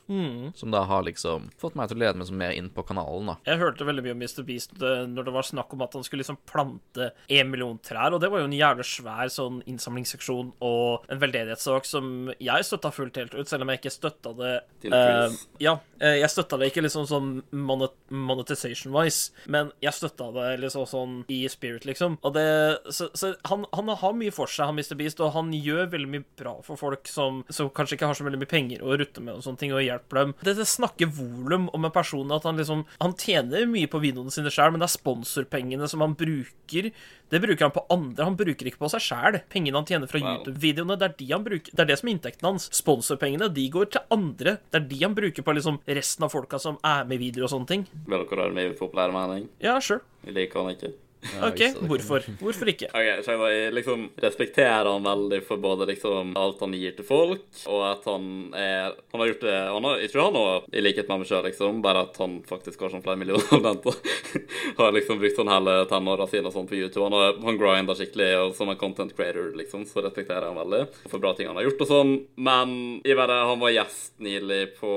Som da har liksom fått meg til å lede meg mer inn på kanalen, da. Jeg hørte veldig mye om Mr. Beast eh, når det var snakk om at han skulle liksom plante en million trær, og det var jo en jævlig svær sånn innsamlingsseksjon og en veldedighetssak som jeg støtta fullt helt ut, selv om jeg ikke støtta det eh. Ja, eh, jeg støtta det ikke liksom sånn monet monetization-wise, men jeg støtta det liksom sånn i spirit, liksom. Og det Så, så han, han har mye for seg, han Mr. Beast, og han gjør veldig mye bra for folk som, som kanskje ikke har så veldig mye penger å rutte med og sånne ting, og hjelper dem. Det, det snakker volum om en person at han liksom Han tjener mye på videoene sine sjøl, men det er sponsorpengene som han bruker. Det bruker han på andre. Han bruker ikke på seg sjæl. Pengene han tjener fra Wow. YouTube-videoene, det er de han bruker Det er det som er inntekten hans. Sponsorpengene, de går til andre. Det er de han bruker på liksom resten av folka som er med i videoer og sånne ting. Vil dere høre min populære mening? Ja, sure. Jeg liker han ikke. OK, hvorfor? Hvorfor ikke? Ok, så jeg liksom respekterer han veldig for både liksom alt han gir til folk, og at han er Han har gjort det han har, Jeg tror han òg, i likhet med meg sjøl, liksom, bare at han faktisk har sånn flere millioner abonnenter. har liksom brukt sånn hele tenåra sine og sånn på YouTube. Han, har, han grinder skikkelig, og som en content creator, liksom, så respekterer jeg han veldig for bra ting han har gjort og sånn. Men jeg vet han var gjest nylig på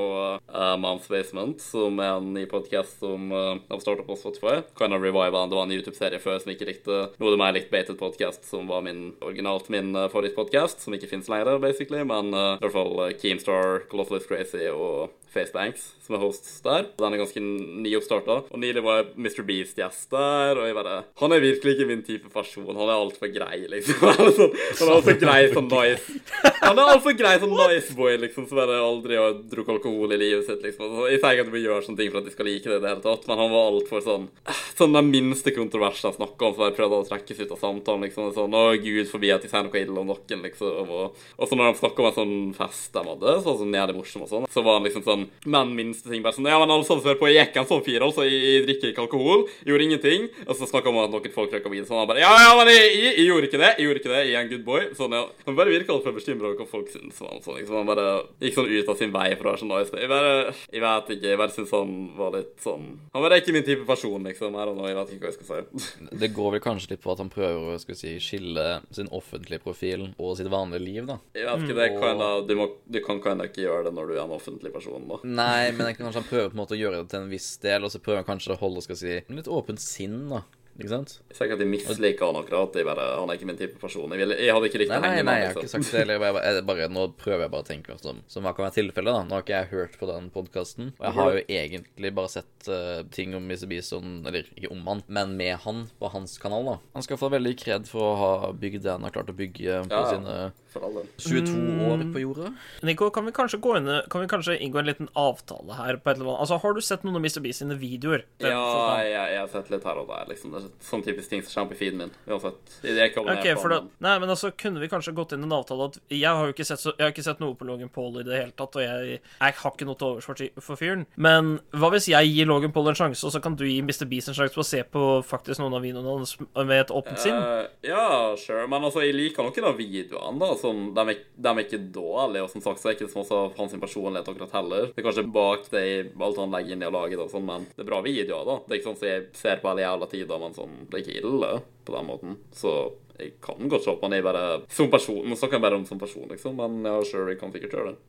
uh, Moms Basement, som er en ny podcast som uh, har starta på Spotify. Kind of revive han. Det var en YouTube-serie før som ikke likte. noe av det mer likt Baited Podcast, som var min originalt min uh, favorittpodkast, som ikke fins lenger, basically. Men uh, i hvert fall uh, Keemstar, is Crazy og Facebanks, som er host der. Den er ganske nyoppstarta. Og nylig var jeg Mr. Beast gjest der, og jeg bare Han er virkelig ikke min type person. Han er altfor grei, liksom. Han er sånn- altfor grei sånn nice. Han er altfor grei sånn nice boy, liksom, som bare aldri har drukket alkohol i livet sitt, liksom. Så Jeg sier ikke at du bør gjøre sånne ting for at de skal like det i det hele tatt, men han var altfor sånn Sånn den minste kontroversen jeg snakka om, så bare prøvde å trekkes ut av samtalen, liksom. Sånn, å gud forbi at de sier noe ille om noen, liksom. Og, og så når de snakka om en sånn fest de hadde, så var sånn nede morsom og sånn, så var han liksom sånn Men minste ting bare sånn Ja, men alle hører på, jeg gikk en sånn fire, altså, jeg, jeg drikker ikke alkohol, gjorde ingenting. Og så snakka han om at noen folk røyka vin. så han bare Ja, ja, men jeg, jeg, jeg gjorde ikke det, jeg gjorde ikke det, jeg er en good boy. Sånn, ja. Han bare virka altfor bekymra over hva folk syntes. han, Sånn, liksom. Han bare gikk sånn ut av sin vei for å være sånn nice. Jeg bare Jeg vet ikke, jeg bare syns han var litt sånn Han er ikke min type person, liksom. Her og nå. jeg vet ikke hva jeg skal si. Det går vel kanskje litt på at han prøver å skal si, skille sin offentlige profil og sitt vanlige liv, da. Jeg vet ikke, det Mm. kan da, du, må, du kan kinda ikke gjøre det når du er en offentlig person, da. Nei, men jeg kan kanskje han prøver på en måte å gjøre det til en viss del, og så prøver han kanskje å holde skal vi si, litt åpent sinn, da. Ikke sant? Sikkert de misliker han akkurat. De bare, han er ikke min type person. Jeg, vil, jeg hadde ikke likt Nei, å nei, henge nei, med jeg har ikke liksom. sagt det. Eller jeg bare, jeg bare, nå prøver jeg bare å tenke meg om som hva kan være tilfellet, da. Nå har ikke jeg hørt på den podkasten. Og jeg har jo egentlig bare sett uh, ting om Mr. Bison, eller ikke om han, men med han på hans kanal, da. Han skal få veldig kred for å ha bygd det han har klart å bygge på ja. sine For all del. 22 år på jorda. Nico, kan vi kanskje gå inn Kan vi kanskje inngå en liten avtale her på et eller annet Altså, har du sett noen av Mr. Beast sine videoer? Den- Ja, jeg, jeg har sett litt her og der, liksom. Det er sånn typisk ting som skjer på feeden min. Uansett. Jeg er ikke abonnert Ok, på for da, nei, men altså, kunne vi kanskje gått inn en avtale at Jeg har jo ikke sett, så, jeg har ikke sett noe på Logan Paul i det hele tatt, og jeg, jeg har ikke noe til overs for, for fyren. Men hva hvis jeg gir Logan Paul en sjanse, og så kan du gi Mr. Beast en sjanse på å se på faktisk noen av videoene hans med et åpent sinn? Uh, ja, sure. Men altså, jeg liker noen av videoene, da. Så sånn, de er, de er ikke dårlige, og som sagt så er det ikke så masse av hans personlighet akkurat heller. Det er kanskje bak det alt han legger inn i å lage det sånn, men det er bra videoer, da. Det er ikke sånn som jeg ser på hele jævla tida, men sånn, det er ikke ille på den måten. Så jeg kan godt se på han jeg bare som person. Nå snakker jeg bare om som person, liksom, men ja, sure, jeg kan sikkert gjøre det.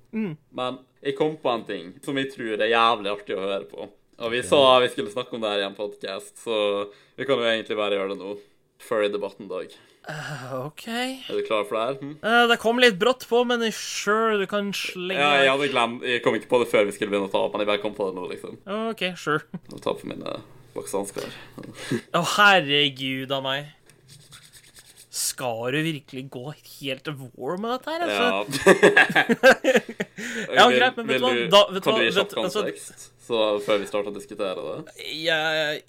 Men jeg kom på en ting som jeg tror er jævlig artig å høre på. Og vi sa vi skulle snakke om det her i en podkast, så vi kan jo egentlig bare gjøre det nå. Før i debatten, Dag. OK. Er du klar for det her? Hm? Uh, det kom litt brått på, men sure, du kan slenge Ja, jeg hadde glemt Jeg kom ikke på det før vi skulle begynne å ta opp, men jeg bare kom på det nå, liksom. OK, sure. Nå tar jeg på mine boksehansker. Å, herregud av meg. Skal du virkelig gå helt til war med dette her? Altså? Ja. Ja, greit, men vet du hva? Da- vet kan du gi kjapp kontekst? Så før vi starter å diskutere det? Ja,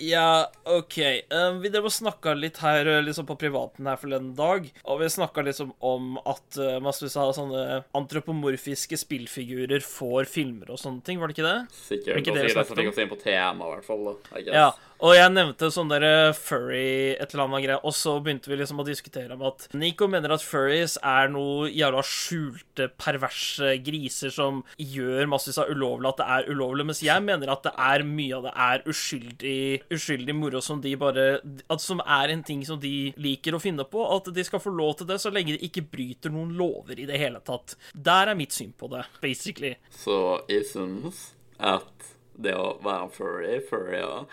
ja, OK. Um, vi drev og snakka litt her uh, liksom på privaten her forleden dag, og vi snakka liksom om at uh, massevis av sånne antropomorfiske spillfigurer får filmer og sånne ting, var det ikke det? Sikkert. Ikke det vi det er fikk om? oss inn på tema, i hvert fall. da, I guess. Ja, og jeg nevnte sånn der uh, furry et eller annet greie, og så begynte vi liksom å diskutere om at Nico mener at furries er noe jævla skjulte, perverse griser som gjør massevis av ulovlig at det er ulovlig, mens jeg mener at det er mye av det er uskyldig, uskyldig moro som de bare at Som er en ting som de liker å finne på, at de skal få lov til det så lenge de ikke bryter noen lover i det hele tatt. Der er mitt syn på det, basically. Så jeg syns at det å være furry, furry, ja,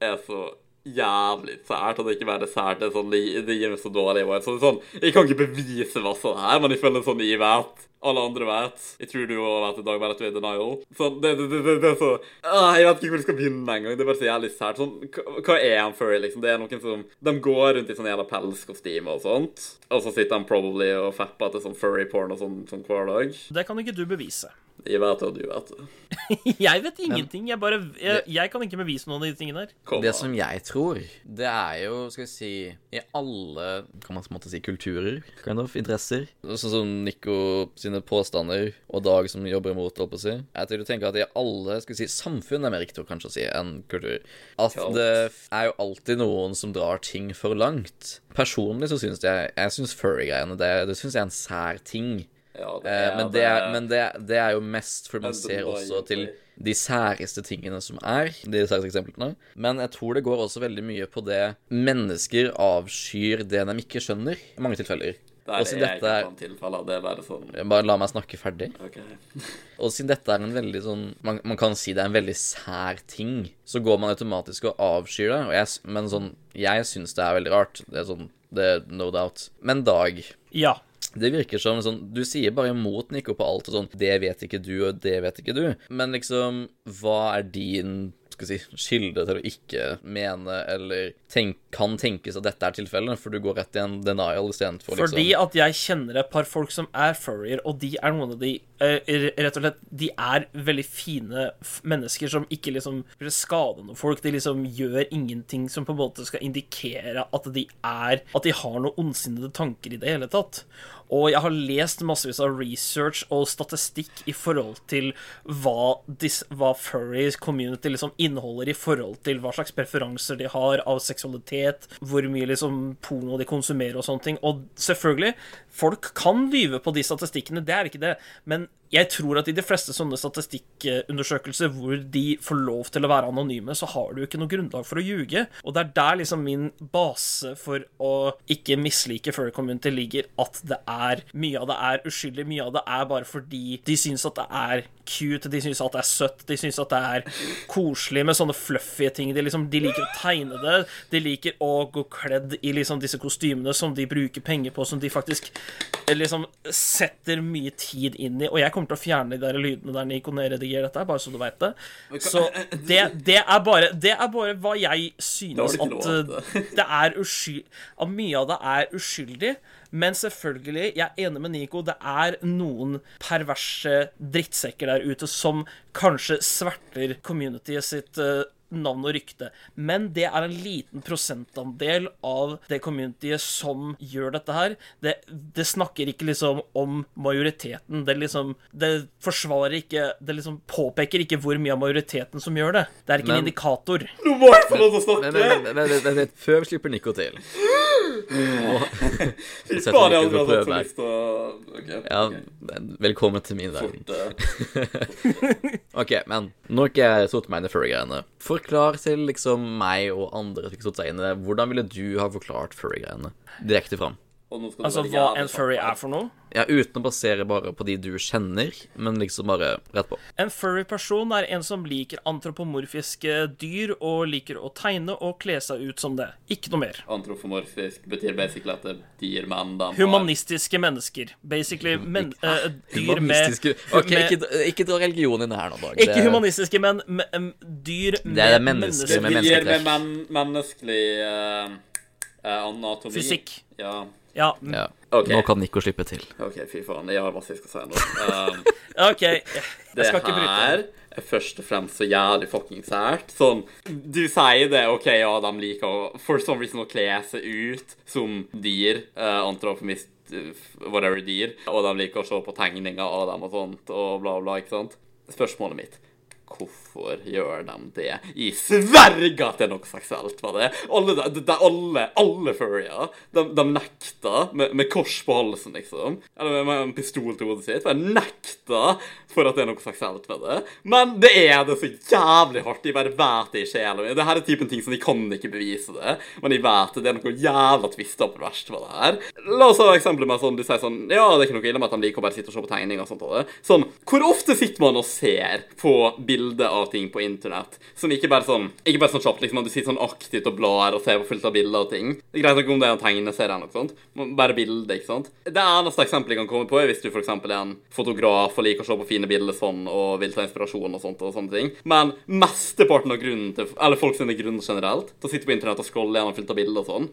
er så jævlig sært. Og det ikke bare sært, det er sånn, det, gir meg så dårlig vibe. Så er sånn, jeg kan ikke bevise masse av her, men jeg føler sånn jeg vet. Alle andre vet. Jeg tror du òg vet i dag, bare at du er i denial. Sånn, det, det, det, det er så ah, Jeg vet ikke hvor jeg skal begynne engang. Det er bare så jævlig sært. Sånn, hva, hva er en furry, liksom? Det er noen som De går rundt i sånn jævla pelskostyme og sånt, og så sitter de probably og fapper til sånn furry porn og sånn, sånn hver dag. Det kan ikke du bevise. Jeg vet det, og du vet det. Jeg vet ingenting. Jeg bare Jeg, jeg kan ikke bevise noen av de tingene der. Det som jeg tror, det er jo, skal vi si, i alle kan man på en måte si kulturer, kind of, interesser. Sånn som Nico sine påstander, og Dag som jobber imot, holdt på å si. Jeg tror du tenker at i alle skal vi si, samfunn er mer riktig kanskje å si enn kultur. At det er jo alltid noen som drar ting for langt. Personlig så syns jeg Jeg syns furry-greiene, det, det syns jeg er en sær ting. Ja, det Eh, er, men det er, men det, det er jo mest fordi man ser også til de særeste tingene som er, de særeste eksemplene. Men jeg tror det går også veldig mye på det mennesker avskyr det de ikke skjønner, i mange tilfeller. Der Og er siden dette ikke er tilfelle. Det er bare sånn Bare la meg snakke ferdig. Okay. Og siden dette er en veldig sånn Man, man kan si det er en veldig sær ting, så går man automatisk og avskyr det. Og jeg, men sånn Jeg syns det er veldig rart. Det er sånn Det er no doubt. Men Dag Ja. Det virker som sånn Du sier bare imot Nico på alt og sånn Det vet ikke du, og det vet ikke du. Men liksom Hva er din skal si, kilde til å ikke mene eller tenk, kan tenkes at dette er tilfellet? For du går rett i en denial istedenfor liksom Fordi at jeg kjenner et par folk som er furrier, og de er noen av de eh, Rett og slett, de er veldig fine mennesker som ikke liksom vil skade noen folk. De liksom gjør ingenting som på en måte skal indikere at de er At de har noen ondsinnede tanker i det hele tatt. Og jeg har lest massevis av research og statistikk i forhold til hva, dis, hva furry community liksom inneholder i forhold til hva slags preferanser de har av seksualitet, hvor mye liksom porno de konsumerer og sånne ting. Og selvfølgelig, folk kan lyve på de statistikkene, det er ikke det. Men jeg tror at i de fleste sånne statistikkundersøkelser hvor de får lov til å være anonyme, så har du ikke noe grunnlag for å ljuge. Og det er der liksom min base for å ikke mislike furry community ligger, at det er mye av det er uskyldig, mye av det er bare fordi de syns at det er cute, de syns at det er søtt, de syns at det er koselig med sånne fluffy ting. De, liksom, de liker å tegne det, de liker å gå kledd i liksom disse kostymene som de bruker penger på, som de faktisk eh, liksom setter mye tid inn i. Og jeg kommer til å fjerne de der lydene der Nico nedredigerer dette, bare så du veit det. Så det, det, er bare, det er bare hva jeg synes at eh, det er usky... At mye av det er uskyldig. Men selvfølgelig, jeg er enig med Nico, det er noen perverse drittsekker der ute som kanskje sverter communityet sitt eh, navn og rykte. Men det er en liten prosentandel av det communityet som gjør dette her. Det, det snakker ikke liksom om majoriteten. Det liksom Det forsvarer ikke Det liksom påpeker ikke hvor mye av majoriteten som gjør det. Det er ikke Men- en indikator. Nå må jeg få lov til å Men, snakke! men, men, men, men, men før vi slipper Nico til Fy faen, jeg hadde hatt så lyst til å Ja, velkommen til min verden. Eh. Ok, men nå har ikke jeg satt meg inn i furry-greiene. Forklar til liksom meg og andre som ikke satt seg inn i det. Hvordan ville du ha forklart furry-greiene direkte fram? Og nå skal det Altså hva en furry er for noe. Ja, uten å basere bare på de du kjenner, men liksom bare rett på. En furry person er en som liker antropomorfiske dyr og liker å tegne og kle seg ut som det. Ikke noe mer. Antropomorfisk betyr basically at det er dyr, men de Humanistiske mennesker. Basically men, uh, dyr med Ok, med- ikke, ikke dra religion inn her nå, Dag. Ikke humanistiske, men me, em, dyr med Det er mennesker med Dyr mennesketrekk. med menneskelig eh, eh, anatomi. Fysikk. Ja. Ja, Ja. Okay. Nå kan Nico slippe til. OK, fy faen. Jeg har masse jeg skal si nå. Um, OK. Jeg skal ikke bryte. her er først og fremst så jævlig fucking sært. Sånn, du sier det, OK, ja, de liker å For some reason å kle seg ut som dyr. Uh, Antropomist eh, whatever dyr. Og de liker å se på tegninger av dem og sånt, og bla, bla, ikke sant? Spørsmålet mitt Hvorfor gjør de det? I sverger at det er noe seksuelt med det. Alle, de, de, alle, alle furrier, de, de nekter med, med kors på halsen, liksom. Eller med, en pistol til hodet sitt. De jeg nekter for at det er noe seksuelt med det. Men det er det så jævlig hardt. De bare vet det i sjela mi. Dette er typen ting som de kan ikke bevise det. Men de vet det. Det er noe jævla tvista og perverst med det her. La oss ha eksempler med sånn, de sier sånn Ja, det er ikke noe ille med at de liker å bare sitte og se på tegninger og sånt. Og det. Sånn, hvor ofte sitter man og ser på bilder av ting på internett som ikke bare sånn Ikke bare sånn kjapt, liksom, at du sitter sånn aktivt og blar og ser på fullt av bilder og ting. Det er greit nok om det er en tegneserie eller noe sånt, bare bilder, ikke sant. Det eneste eksempelet jeg kan komme på, er hvis du eksempel er en fotograf og liker å se på fine bilder sånn og vil ta inspirasjon og sånt og sånne ting. Men mesteparten av grunnen til Eller folk sine grunner generelt til å sitte på internett og scrolle gjennom fullt av bilder og sånn,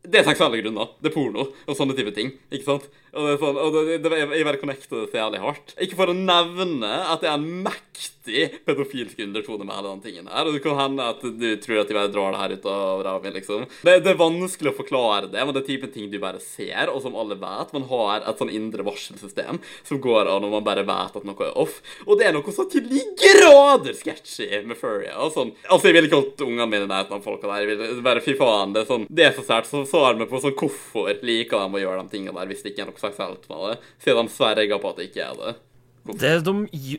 det er seksuelle grunner. Det er porno og sånne type ting. ikke sant? Og det er sånn, og det, det, jeg bare connecter det så jævlig hardt. Ikke for å nevne at det er en mektig pedofilsk undertone med hele den tingen her. Og det kan hende at du tror at de bare drar det her ut av ræva liksom. Det, det er vanskelig å forklare det, men det er typen ting du bare ser, og som alle vet. Man har et sånn indre varselsystem som går av når man bare vet at noe er off. Og det er noe så til de grader sketchy med furry. Og sånn. Altså, jeg ville ikke holdt ungene mine i nærheten av folka der. Jeg ville bare, fy faen, det er sånn Det er så sært. Så svarer meg på sånn hvorfor liker de å gjøre de tingene der hvis det ikke er noe seksuelt med det, siden de sverger på at det ikke er det. Det, de,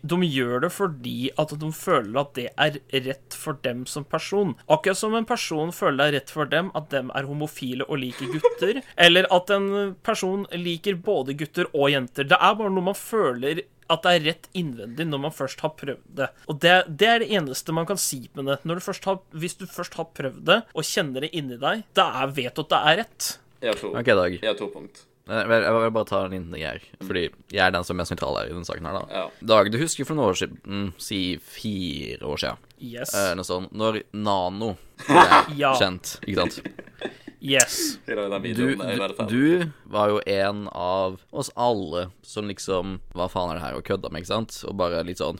de gjør det fordi at de føler at det er rett for dem som person. Akkurat som en person føler det er rett for dem at dem er homofile og liker gutter. Eller at en person liker både gutter og jenter. Det er bare noe man føler at det er rett innvendig når man først har prøvd det. Og det, det er det eneste man kan si med det. Når du først har, hvis du først har prøvd det, og kjenner det inni deg, da er, vet du at det er rett. Jeg har to, okay, Dag. jeg har to punkt. Jeg vil, bare ta en liten ting her, fordi jeg er den som er mest nøytral her i denne saken her, da. Ja. Dag, du husker for noen år siden, si fire år siden, Yes. eh, noe sånt, når Nano ble Ja. kjent, ikke sant? Yes. Du, du, du var jo en av oss alle som liksom Hva faen er det her, og kødda med, ikke sant? Og bare litt sånn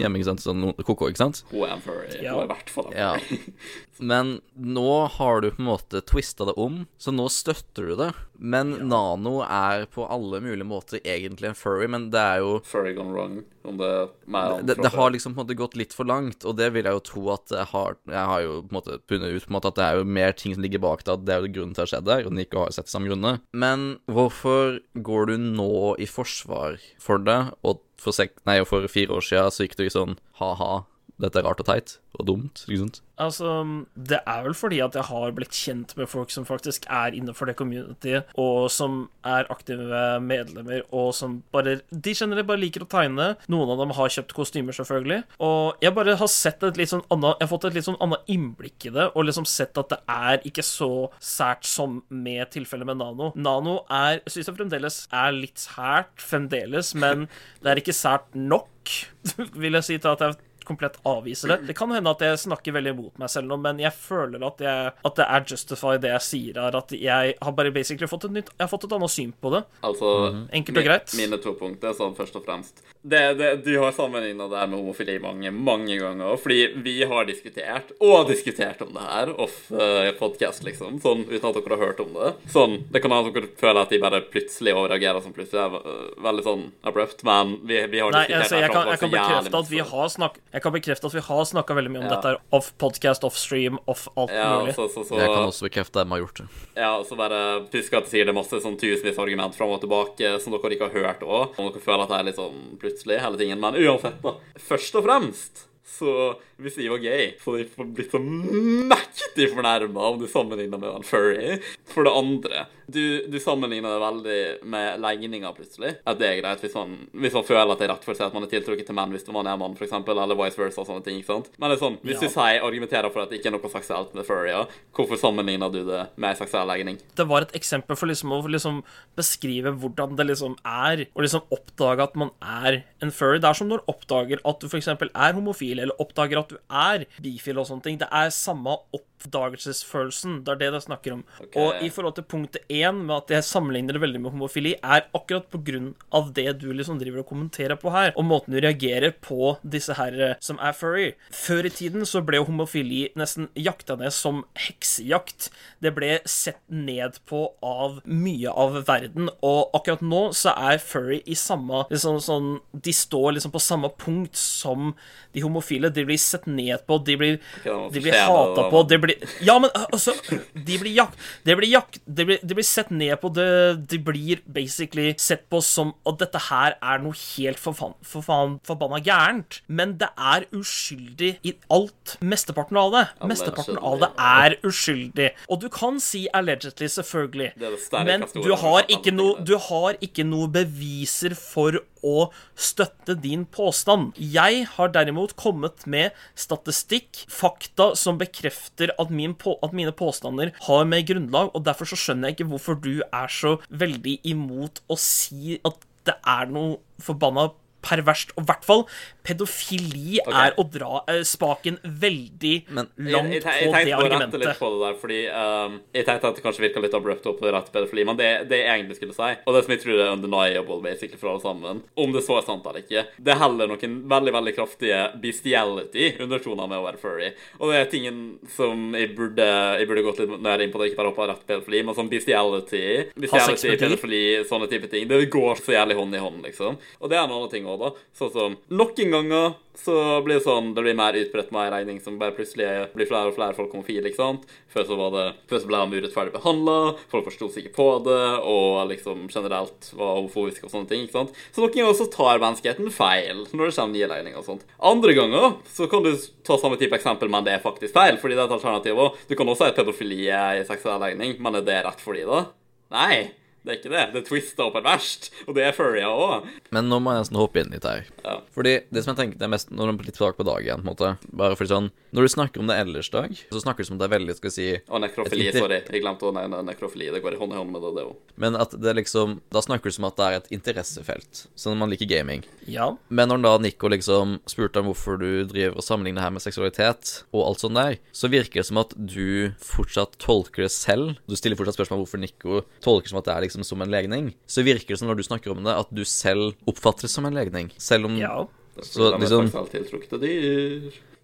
hjemme, ikke sant? Sånn koko, ikke sant? Hun er. Ja. Hun er i hvert fall Ja. Men nå har du på en måte twista det om, så nå støtter du det. Men Nano er på alle mulige måter egentlig en furry, men det er jo Furry gone wrong, om det er det, det har liksom på en måte gått litt for langt, og det vil jeg jo tro at det har Jeg har jo på en måte funnet ut på en måte at det er jo mer ting som ligger bak det, at det er jo grunnen til at det skjedde, og den ikke har sett samme grunner. Men hvorfor går du nå i forsvar for det, og for, sek nei, for fire år siden så gikk du i sånn ha-ha, dette er rart og teit og dumt, ikke sant? Altså, det er vel fordi at jeg har blitt kjent med folk som faktisk er innenfor det communityet, og som er aktive medlemmer, og som bare De generelt bare liker å tegne. Noen av dem har kjøpt kostymer, selvfølgelig. Og jeg bare har sett et litt sånn annet Jeg har fått et litt sånn annet innblikk i det, og liksom sett at det er ikke så sært som med tilfellet med Nano. Nano er Syns jeg fremdeles er litt sært, fremdeles, men det er ikke sært nok, vil jeg si, til at jeg komplett avviser det. Det kan hende at jeg snakker veldig imot meg selv nå, men jeg føler at, jeg, at det er justify det jeg sier her. At jeg har bare basically fått et nytt Jeg har fått et annet syn på det. Altså, Enkelt og greit. Mine to punkter, sånn først og fremst. Det, det, du har sammenligna det her med homofili mange, mange ganger. Fordi vi har diskutert, og diskutert om det her, off uh, podcast, liksom. Sånn uten at dere har hørt om det. Sånn, Det kan hende dere føler at de bare plutselig overreagerer som plutselig er uh, veldig sånn abrupt, men vi, vi har Nei, diskutert altså, det her kan, jeg kan bekrefte at vi har snakk, Jeg kan bekrefte at vi har snakka veldig mye om Ja. dette off podcast, off stream, off alt Ja, mulig. så, så, så, Jeg kan også bekrefte at de har gjort det. ja, så bare husk at jeg sier det masse sånn tusenvis av argument fram og tilbake som dere ikke har hørt òg. Om dere føler at det er litt sånn plutselig, hele tingen. Men uansett, da. Først og fremst så hvis de var gay, så de får blitt så mektig fornærma om du sammenligner med en furry. For det andre, du, du sammenligner det veldig med legninger, plutselig. At det er greit hvis man, hvis man føler at det er rett for seg at man er tiltrukket til menn hvis man er mann, f.eks., eller vice versa, sånne ting. ikke sant? Men det er sånn, hvis Ja. du sier, argumenterer for at det ikke er noe seksuelt med furrier, hvorfor sammenligner du det med seksuell legning? Det var et eksempel for liksom å liksom beskrive hvordan det liksom er, og liksom oppdage at man er en furry. Det er som når du oppdager at du f.eks. er homofil, eller oppdager at du er bifil og sånne ting. Det er samme oppdagelsesfølelsen. Det er det det snakker om. Okay. Og i forhold til punktet én, med at jeg sammenligner det veldig med homofili, er akkurat på grunn av det du liksom driver og kommenterer på her, og måten du reagerer på disse her eh, som er furry. Før i tiden så ble jo homofili nesten jakta ned som heksejakt. Det ble sett ned på av mye av verden, og akkurat nå så er furry i samme liksom sånn De står liksom på samme punkt som de homofile. De blir sett ned på, de blir, okay, de blir hata på, de blir Ja, men altså De blir jakt... De blir jak... De blir, de blir sett ned på det De blir basically sett på som at dette her er noe helt for faen, for faen forbanna gærent. Men det er uskyldig i alt. Mesteparten av det. Mesteparten av det er uskyldig. Og du kan si allegedly, selvfølgelig. Det det Men du har ikke noe Du har ikke noe beviser for å støtte din påstand. Jeg har derimot kommet med statistikk, fakta, som bekrefter at, min på, at mine påstander har med grunnlag, og derfor så skjønner jeg ikke hvorfor du er så veldig imot å si at det er noe forbanna perverst. Og i hvert fall pedofili okay. er å dra uh, spaken veldig Men- langt jeg, jeg, jeg, på tenkte det å rette argumentet. litt på det der, fordi um, jeg tenkte at det kanskje virka litt abrupt opp på rett pedofili, men det, det jeg egentlig skulle si, og det som jeg tror er undeniable basically for alle sammen, om det så er sant eller ikke, det er heller noen veldig veldig kraftige bestiality-undertoner med å være furry. Og det er tingen som jeg burde, jeg burde gått litt nær inn på, det ikke bare hoppa rett pedofili, men sånn bestiality, bestiality, pedofili, sånne type ting. Det går så jævlig hånd i hånd, liksom. Og det er en annen ting òg, da. Sånn som noen ganger så blir det sånn Det blir mer utbredt med en regning som bare plutselig blir flere og flere folk homofile, ikke sant. Før så var det Før så ble han urettferdig behandla, folk forsto seg ikke på det, og liksom generelt var homofobiske og sånne ting, ikke sant. Så noen ganger så tar menneskeheten feil når det kommer nye legninger og sånt. Andre ganger så kan du ta samme type eksempel, men det er faktisk feil, fordi det er et alternativ òg. Du kan også ha pedofili i seksuell legning, men er det rett for de da? Nei. Det er ikke det. Det er twista og perverst. Og det er furrya òg. Men nå må jeg nesten hoppe inn litt her. Ja. Fordi det som jeg tenker det er mest Når du er litt tilbake på dag igjen, på en måte Bare fordi sånn Når du snakker om det ellers, Dag, så snakker du som om det er veldig, skal vi si Og nekrofili, inter- sorry. Jeg glemte å nevne nekrofili. Det går i hånd i hånd med det, det òg. Men at det liksom Da snakker du som at det er et interessefelt. Sånn at man liker gaming. Ja. Men når da Nico liksom spurte om hvorfor du driver og sammenligner her med seksualitet, og alt sånt der, så virker det som at du fortsatt tolker det selv. Du stiller fortsatt spørsmål om hvorfor Nico tolker som at det er liksom som en legning. Så virker det som når du snakker om det, at du selv oppfatter det som en legning. Selv om Ja. Så liksom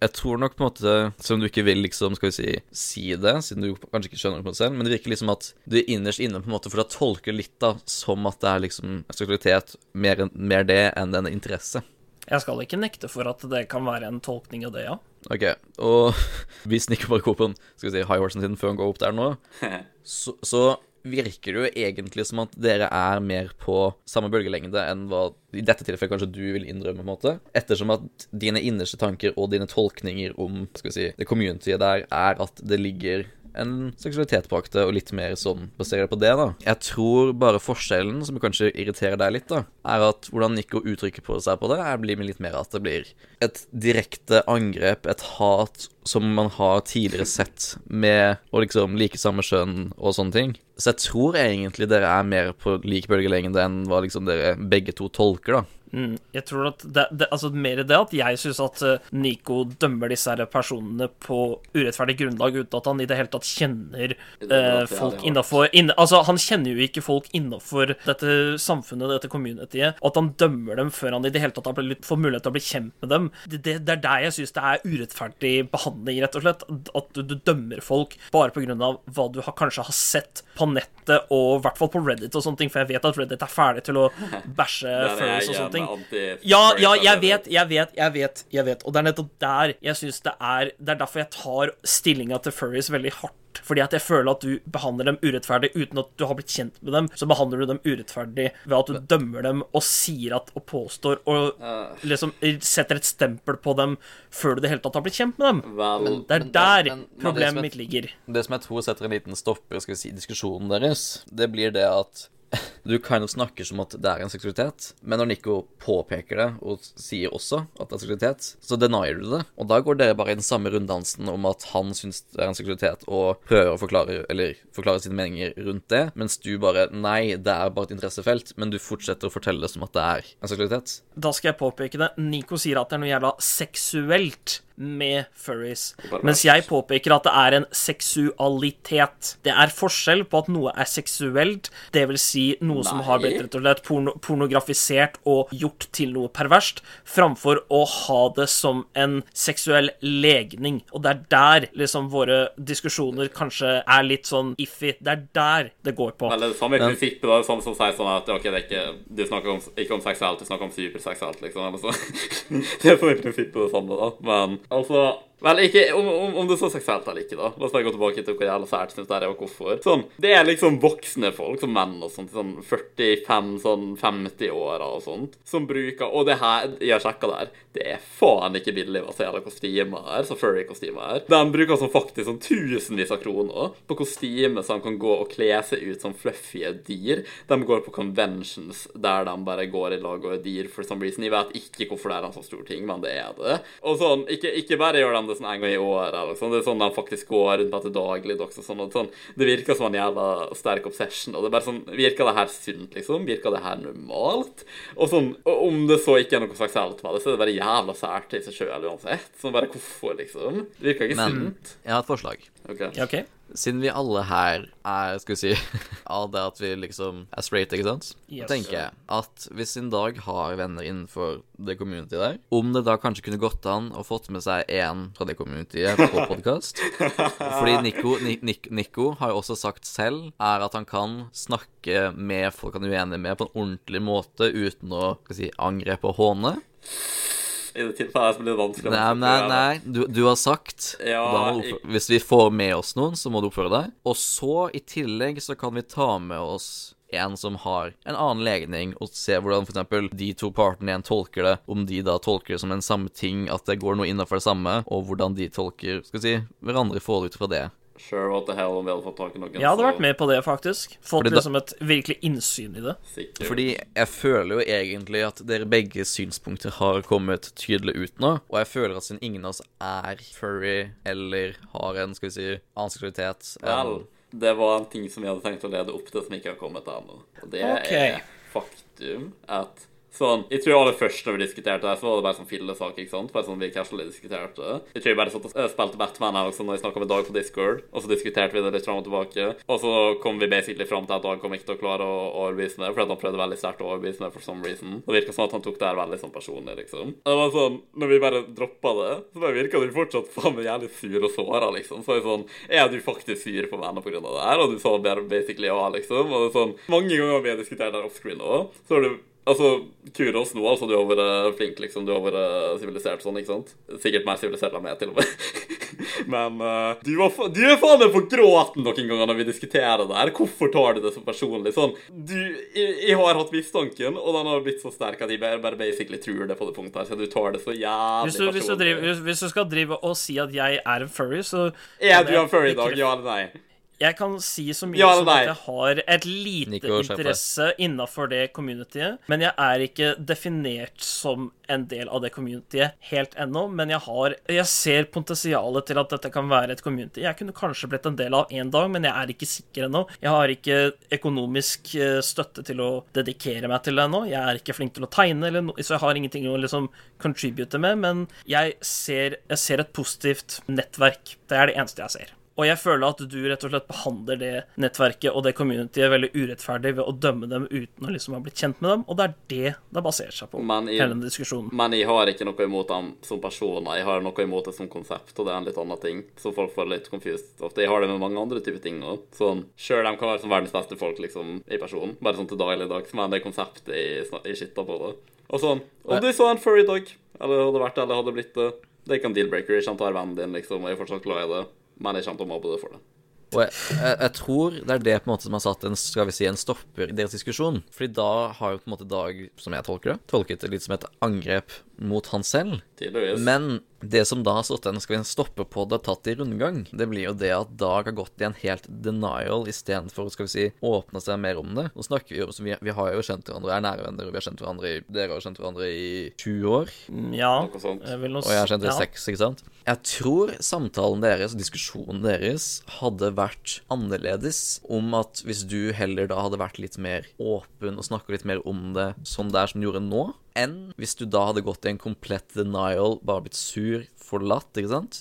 Jeg tror nok på en måte Selv om du ikke vil liksom, skal vi si, si det, siden du kanskje ikke skjønner det på det selv, men det virker liksom at du er innerst inne på en måte For da tolker litt da som at det er liksom seksualitet mer, mer det enn en interesse. Jeg skal ikke nekte for at det kan være en tolkning av det, ja. Ok, og hvis Nico bare går på en skal vi si, high horsen sin før han går opp der nå, så, så virker det jo egentlig som at dere er mer på samme bølgelengde enn hva i dette tilfellet kanskje du vil innrømme, på en måte. Ettersom at dine innerste tanker og dine tolkninger om skal vi si, det communityet der er at det ligger en seksualitet bak det, og litt mer sånn basert på det, da. Jeg tror bare forskjellen, som kanskje irriterer deg litt, da, er at hvordan Nico uttrykker på seg på det, er blir litt mer at det blir et direkte angrep, et hat, som man har tidligere sett med å liksom like samme kjønn og sånne ting. Så jeg tror egentlig dere er mer på lik bølgelengde enn hva liksom dere begge to tolker, da. Mm, jeg tror at det, det, altså mer det at jeg syns at eh, Nico dømmer disse her personene på urettferdig grunnlag uten at han i det hele tatt kjenner er eh, folk det innafor Altså, han kjenner jo ikke folk innafor dette samfunnet, dette communityet, og at han dømmer dem før han i det hele tatt blitt, får mulighet til å bli kjent med dem. Det, det, er der jeg syns det er urettferdig behandling, rett og slett. At du, du dømmer folk bare av hva du har, kanskje har sett på nettet, og i hvert fall på Reddit og sånne ting, for jeg vet at Reddit er ferdig til å bæsje Der er og sånne ting. Anti Ja, ja, jeg vet, jeg vet, jeg vet, jeg vet. Og det er nettopp der jeg syns det er Det er derfor jeg tar stillinga til furries veldig hardt. Fordi at jeg føler at du behandler dem urettferdig uten at du har blitt kjent med dem. Så behandler du dem urettferdig ved at du dømmer dem og sier at og påstår og liksom setter et stempel på dem før du i det hele tatt har blitt kjent med dem. Vel, Det er Men- der men- men problemet mitt ligger. Det som jeg tror setter en liten stopper vi si, diskusjonen deres, det blir det at du kind of snakker som at det er en seksualitet, men når Nico påpeker det, og sier også at det er seksualitet, så denier du det. Og da går dere bare i den samme runddansen om at han syns det er en seksualitet, og prøver å forklare, eller forklare sine meninger rundt det, mens du bare Nei, det er bare et interessefelt, men du fortsetter å fortelle det som at det er en seksualitet. Da skal jeg påpeke det. Nico sier at det er noe jævla seksuelt med furries. Mens jeg påpeker at det er en seksualitet. Det er forskjell på at noe er seksuelt, det vil si noe som har blitt rett og slett porno pornografisert og gjort til noe perverst, framfor å ha det som en seksuell legning. Og det er der liksom våre diskusjoner kanskje er litt sånn iffy. Det er der det går på. Det er det samme prinsippet, da. Samme som sier sånn at ok, det er ikke, du snakker om, ikke om seksuelt, du snakker om superseksuelt, liksom. Eller så. det er i prinsippet det samme, da. Men altså Vel, ikke om, om, om det er så seksuelt eller ikke, da. La oss bare gå tilbake til hvor jævla sært det er, og hvorfor. Sånn, Det er liksom voksne folk, som menn og sånt, sånn 45, sånn 50-åra og sånt, som bruker Og det her, jeg har sjekka der, det er faen ikke billig hva så jævla kostymer her, så furry-kostymer her. De bruker sånn faktisk sånn tusenvis av kroner på kostymer som kan gå og kle seg ut som fluffy dyr. De går på conventions der de bare går i lag og er dyr for some reason. Jeg vet ikke hvorfor det er en så stor ting, men det er det. Og sånn, ikke, ikke bare gjør de det sånn en gang i året, eller sånn, det er sånn de faktisk går rundt med til daglig. Sånn, og sånn. Det virker som en jævla sterk obsession. Og det er bare sånn, Virker det her sunt, liksom? Virker det her normalt? Og sånn, og om det så ikke er noe seksuelt med det, så er det bare jævla sært i seg sjøl uansett. Sånn bare hvorfor, liksom? Det virker ikke Men sunt. jeg har et forslag. Ok. okay. OK? Siden vi alle her er, skal vi si, av det at vi liksom er straight, ikke sant? Yes. tenker jeg at hvis en dag har venner innenfor det community der, om det da kanskje kunne gått an å fått med seg én fra det communityet på podkast Fordi Nico, Ni- Nik- Nico har jo også sagt selv er at han kan snakke med folk han er uenig med, på en ordentlig måte uten å skal vi si, angrepe og håne. I det tilfellet blir det vanskelig. Nei, nei, nei. Du, du har sagt Ja, jeg- oppføre, Hvis vi får med oss noen, så må du oppføre deg. Og så, i tillegg, så kan vi ta med oss en som har en annen legning, og se hvordan f.eks. de to partene igjen tolker det. Om de da tolker det som en samme ting, at det går noe innafor det samme, og hvordan de tolker skal vi si, hverandre i forhold ut fra det. Sure, what the hell om vi hadde fått tak i noen Jeg hadde så vært med på det, faktisk. Fått da- liksom et virkelig innsyn i det. sikkert. Fordi jeg føler jo egentlig at dere begge synspunkter har kommet tydelig ut nå. Og jeg føler at siden ingen av oss er furry eller har en, skal vi si, annen seksualitet enn Vel, det var en ting som vi hadde tenkt å lede opp til, som ikke har kommet ennå. Og det okay. er faktum at Sånn, Jeg tror aller først når vi diskuterte det, så var det bare sånn fillesak. ikke sant? Bare sånn vi casually diskuterte. Jeg tror jeg bare satt og spilte Batman her også når vi snakka med Dag på Discord, og så diskuterte vi det litt fram og tilbake. Og så kom vi basically fram til at Dag kom ikke til å klare å overbevise meg, fordi han prøvde veldig sterkt å overbevise meg for some reason. Det virka som at han tok det her veldig sånn personlig, liksom. Og det var sånn, Når vi bare droppa det, så bare virka du fortsatt faen meg jævlig sur og såra, liksom. Så er det sånn Er du faktisk sur på venner av det her? Og du sa basically ja, liksom. Og det er sånn Mange ganger vi har diskutert det offscreen òg, så har du Altså, Kuros nå, altså. Du har vært flink, liksom. Du har vært sivilisert sånn, ikke sant? Sikkert mer sivilisert enn meg, til og med. Men uh, du, var, du er faen meg på gråten noen ganger når vi diskuterer det her. Hvorfor tar du det så personlig? Sånn, du Jeg, jeg har hatt mistanken, og den har blitt så sterk at jeg bare, basically tror det på det punktet her, så du tar det så jævlig Hvis du, hvis, du personlig. driver, hvis du skal drive og si at jeg er en furry, så Er du en furry i dag? Ja eller nei? Jeg kan si så mye Ja, som at jeg har et lite Nico, interesse innafor det communityet, men jeg er ikke definert som en del av det communityet helt ennå. Men jeg har Jeg ser potensialet til at dette kan være et community. Jeg kunne kanskje blitt en del av en dag, men jeg er ikke sikker ennå. Jeg har ikke økonomisk eh, støtte til å dedikere meg til det ennå. Jeg er ikke flink til å tegne, eller no så jeg har ingenting å liksom contribute med, men jeg ser, jeg ser et positivt nettverk. Det er det eneste jeg ser. Og jeg føler at du rett og slett behandler det nettverket og det communityet veldig urettferdig ved å dømme dem uten å liksom ha blitt kjent med dem, og det er det det baserer seg på, Men jeg, hele den diskusjonen. Men jeg har ikke noe imot dem som personer, jeg har noe imot det som konsept, og det er en litt annen ting. Så folk får litt confused ofte. Jeg har det med mange andre typer ting òg. Sånn, Sjøl de kan være som verdens beste folk liksom, i person, bare sånn til dagligdags, men det konseptet jeg, jeg skitter på det. Og sånn, om du så en furry dog, eller hadde vært det, eller hadde blitt det, det er ikke en deal-breaker. Jeg kommer til å være vennen din, liksom, og jeg er fortsatt glad i det, men jeg kommer til å mobbe det for det. Og jeg, jeg, jeg tror det er det på en måte som har satt en skal vi si, en stopper i deres diskusjon. Fordi da har jo på en måte Dag, som jeg tolker det, tolket det litt som et angrep mot han selv. Tidligvis. Men det som da har stått igjen, skal vi stoppe på det tatt i rundgang, det blir jo det at Dag har gått i en helt denial istedenfor å vi si, åpne seg mer om det. Nå snakker Vi jo, så vi, vi har jo kjent hverandre, er nære venner, og vi har kjent hverandre i, dere har kjent hverandre i 20 år. Ja, jeg vil også, Og jeg har kjent dere ja. 6, ikke sant? Jeg tror samtalen deres, diskusjonen deres, hadde vært annerledes om at hvis du heller da hadde vært litt mer åpen og snakka litt mer om det sånn det er som du gjorde nå, enn hvis du da hadde gått i en komplett denial, bare blitt sur, forlatt, ikke sant?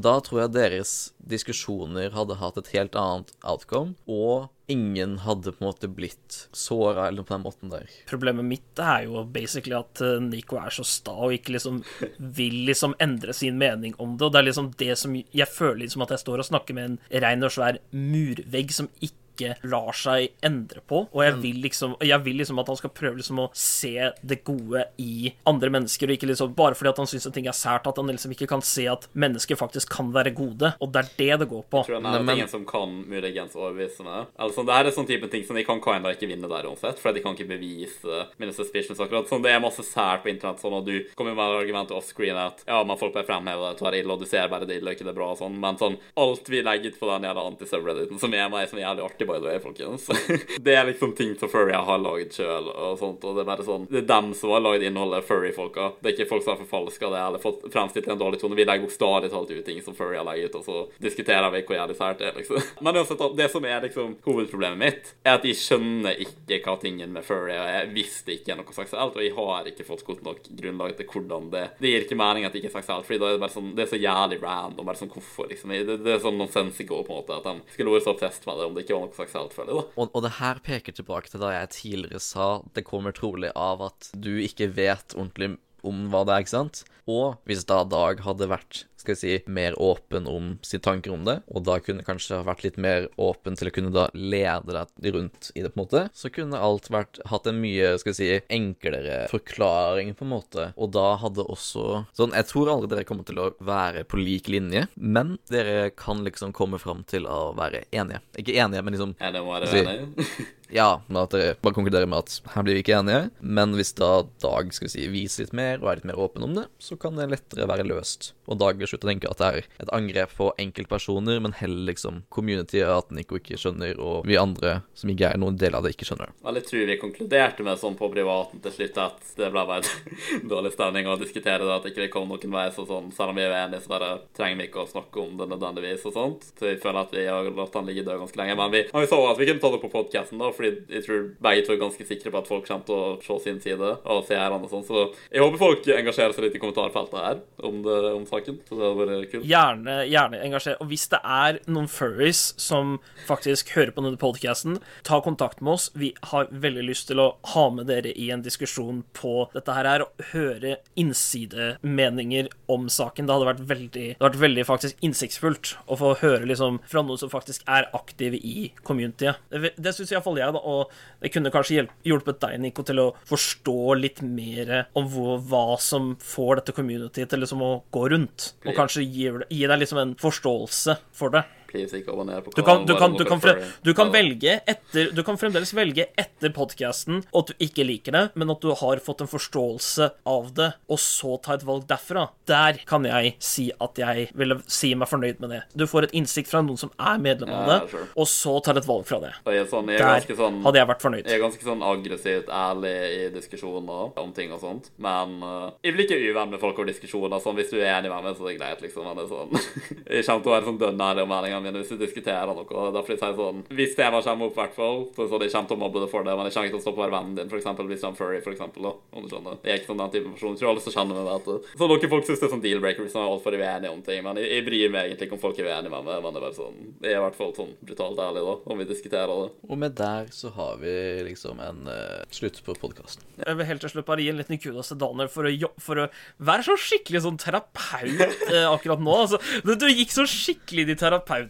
Da tror jeg deres diskusjoner hadde hatt et helt annet outcome, og ingen hadde på en måte blitt såra eller på den måten der. Problemet mitt er jo basically at eh, Nico er så sta og ikke liksom vil liksom endre sin mening om det. Og det er liksom det som Jeg føler liksom at jeg står og snakker med en rein og svær murvegg som ikke lar seg endre på. Og jeg vil liksom Jeg vil liksom at han skal prøve liksom å se det gode i andre mennesker, og ikke liksom bare fordi at han syns en ting er sært, at han liksom ikke kan se at mennesker faktisk kan være gode. Og det er det det går på. Jeg tror Nei, er men- tingen som kan muligens overbevise meg. Altså, det her er sånn type ting som de kan kinda ikke vinne der uansett, for de kan ikke bevise mine suspicions akkurat. Sånn, det er masse sært på internett, sånn, og du kommer med argumentet offscreen at ja, men folk bare fremhever det, å er ille, og du ser bare det ille, og ikke det bra og sånn, men sånn, alt vi legger ut på den jævla anti-subredditen, som er meg som er jævlig artig, by the way, folkens, det er liksom ting som furry har laget sjøl, og sånt, og det er bare sånn, det er dem som har laget innholdet, furry-folka. Det er ikke folk som har forfalska det, eller fått fremstilt i en dårlig tone. Vi legger bokstavelig talt ut ting som furry har legget ut, og så diskuterer vi hvor jævlig sært det er, liksom. Men uansett, det som er liksom hovedproblemet mitt, er at jeg skjønner ikke hva tingen med furry er. Jeg visste ikke noe seksuelt, og jeg har ikke fått godt nok grunnlag til hvordan det Det gir ikke mening at det ikke er seksuelt, fordi da er det bare sånn Det er så jævlig random. Bare sånn hvorfor, liksom. Det, det er sånn nonsensical, på en måte, at de skulle vært så obsessed med det om det ikke var noe føler jeg, da. Og, og det her peker tilbake til da jeg tidligere sa det kommer trolig av at du ikke vet ordentlig om hva det er, ikke sant? Og hvis da Dag hadde vært skal vi si, mer åpen om sine tanker om det, og da kunne kanskje ha vært litt mer åpen til å kunne da lede deg rundt i det, på en måte, så kunne alt vært hatt en mye, skal vi si, enklere forklaring, på en måte. Og da hadde også Sånn, jeg tror aldri dere kommer til å være på lik linje, men dere kan liksom komme fram til å være enige. Ikke enige, men liksom det må være Si- ja, men at dere bare konkluderer med at her blir vi ikke enige. Men hvis da Dag skal vi si, viser litt mer og er litt mer åpen om det, så kan det lettere være løst. Og Dag vil slutte å tenke at det er et angrep på enkeltpersoner, men heller liksom community, at Nico ikke skjønner, og vi andre som ikke er noen del av det, ikke skjønner. Vel, jeg tror vi konkluderte med sånn på privaten til slutt at det ble bare dårlig stemning å diskutere det, at ikke vi kom noen vei. Så sånn, selv om vi er uenige, så bare trenger vi ikke å snakke om det nødvendigvis og sånt. Så jeg føler at vi har latt han ligge død ganske lenge. Men vi, vi så at vi kunne ta det på podkasten, da, fordi jeg tror begge to er ganske sikre på at folk kommer til å se sin side og se her og sånn. Så jeg håper folk engasjerer seg litt i kommentarfeltet her om, det, om saken. Så det hadde vært kult. Gjerne, gjerne engasjer. Og hvis det er noen furries som faktisk hører på denne podcasten, ta kontakt med oss. Vi har veldig lyst til å ha med dere i en diskusjon på dette her, og høre innsidemeninger om saken. Det hadde vært veldig, det hadde vært veldig faktisk innsiktsfullt å få høre liksom fra noen som faktisk er aktive i communityet. Det, det syns iallfall jeg, da, og det kunne kanskje hjulpet deg, Nico, til å forstå litt mer om hvor, hva som får dette communityet til liksom å gå rundt, og kanskje gi, gi deg liksom en forståelse for det. Please, ikke abonner på Du kan, du kan, du kan, du kan velge etter Du kan fremdeles velge etter podcasten at du ikke liker det, men at du har fått en forståelse av det, og så ta et valg derfra. Der kan jeg si at jeg ville si meg fornøyd med det. Du får et innsikt fra noen som er medlem av Ja, det, sure. og så tar et valg fra det. Jeg sånn, jeg er Der sånn hadde jeg vært fornøyd. Jeg er ganske sånn aggressivt ærlig i diskusjoner om ting og sånt. Men uh, jeg blir ikke uvenn med folk over diskusjoner. Sånn, hvis du er enig med meg, så er det greit, liksom. Men det er sånn Jeg kommer til å være sånn dønn ærlig om meninga meningene mine hvis vi diskuterer noe. Derfor jeg sier sånn Hvis temaet kommer opp, i hvert fall, så det sånn, jeg kommer til å mobbe det for det, men jeg kommer ikke til å stoppe å være vennen din, for eksempel, hvis du er furry, for eksempel, da, om du skjønner. Jeg er ikke sånn den type person. Jeg tror alle som kjenner meg, vet det. Så noen folk syns det er sånn deal-breaker hvis man er altfor uenig om ting, men jeg, jeg bryr meg egentlig ikke om folk er uenige med meg, men det er bare sånn Jeg er i hvert fall sånn brutalt ærlig, da, om vi diskuterer det. Og med der så har vi liksom en uh, slutt på podkasten. Jeg vil helt til slutt bare gi en liten kudos til Daniel for å, for å være så skikkelig sånn terapeut eh, akkurat nå. Altså, du, du gikk så skikkelig i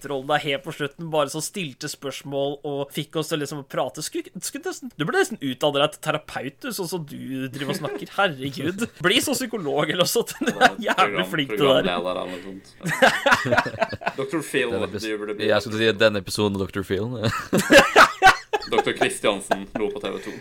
terapeutrollen der helt på slutten, bare så stilte spørsmål og fikk oss til liksom å prate. Skulle, skulle nesten, du burde nesten utdanne deg til terapeut, du, sånn som du driver og snakker. Herregud. Bli sånn psykolog eller noe sånt. Du er jævlig flink til det der. Dr. Phil, du burde bli Jeg skulle si denne episoden av Dr. Phil Dr. Kristiansen lo på TV 2.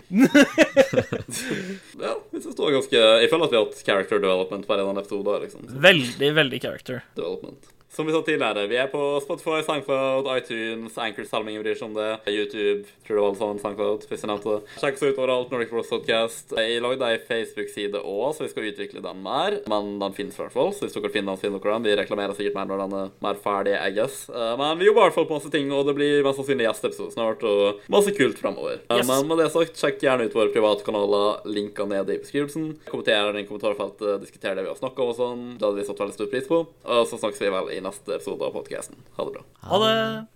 ja, jeg synes det var ganske Jeg føler at vi har hatt character development hver en episode. liksom. Veldig, veldig character. Development. Som vi sa tidligere, vi er på Spotify, Soundcloud, iTunes, Anchor, selv om ingen bryr seg om det. YouTube, tror det var alle sammen, Soundcloud, hvis jeg nevnte det. Sjekk oss ut overalt, Nordic Bros Podcast. Jeg lagde ei Facebook-side òg, så vi skal utvikle den mer. Men den finnes i hvert fall, så hvis dere finner den, finner dere den. Vi reklamerer sikkert mer når den er mer ferdig, I guess. Eh, Men vi jobber i hvert fall på masse ting, og det blir mest sannsynlig gjesteepisode snart, og masse kult fremover. Eh, Yes. Men med det sagt, sjekk gjerne ut våre private kanaler, linker nede i beskrivelsen. Kommenter i kommentarfeltet, diskuter det vi har snakka om og sånn. Det hadde vi satt veldig stor pris på. Og så snakkes vi vel i neste episode av podcasten. Ha det bra. Ha det.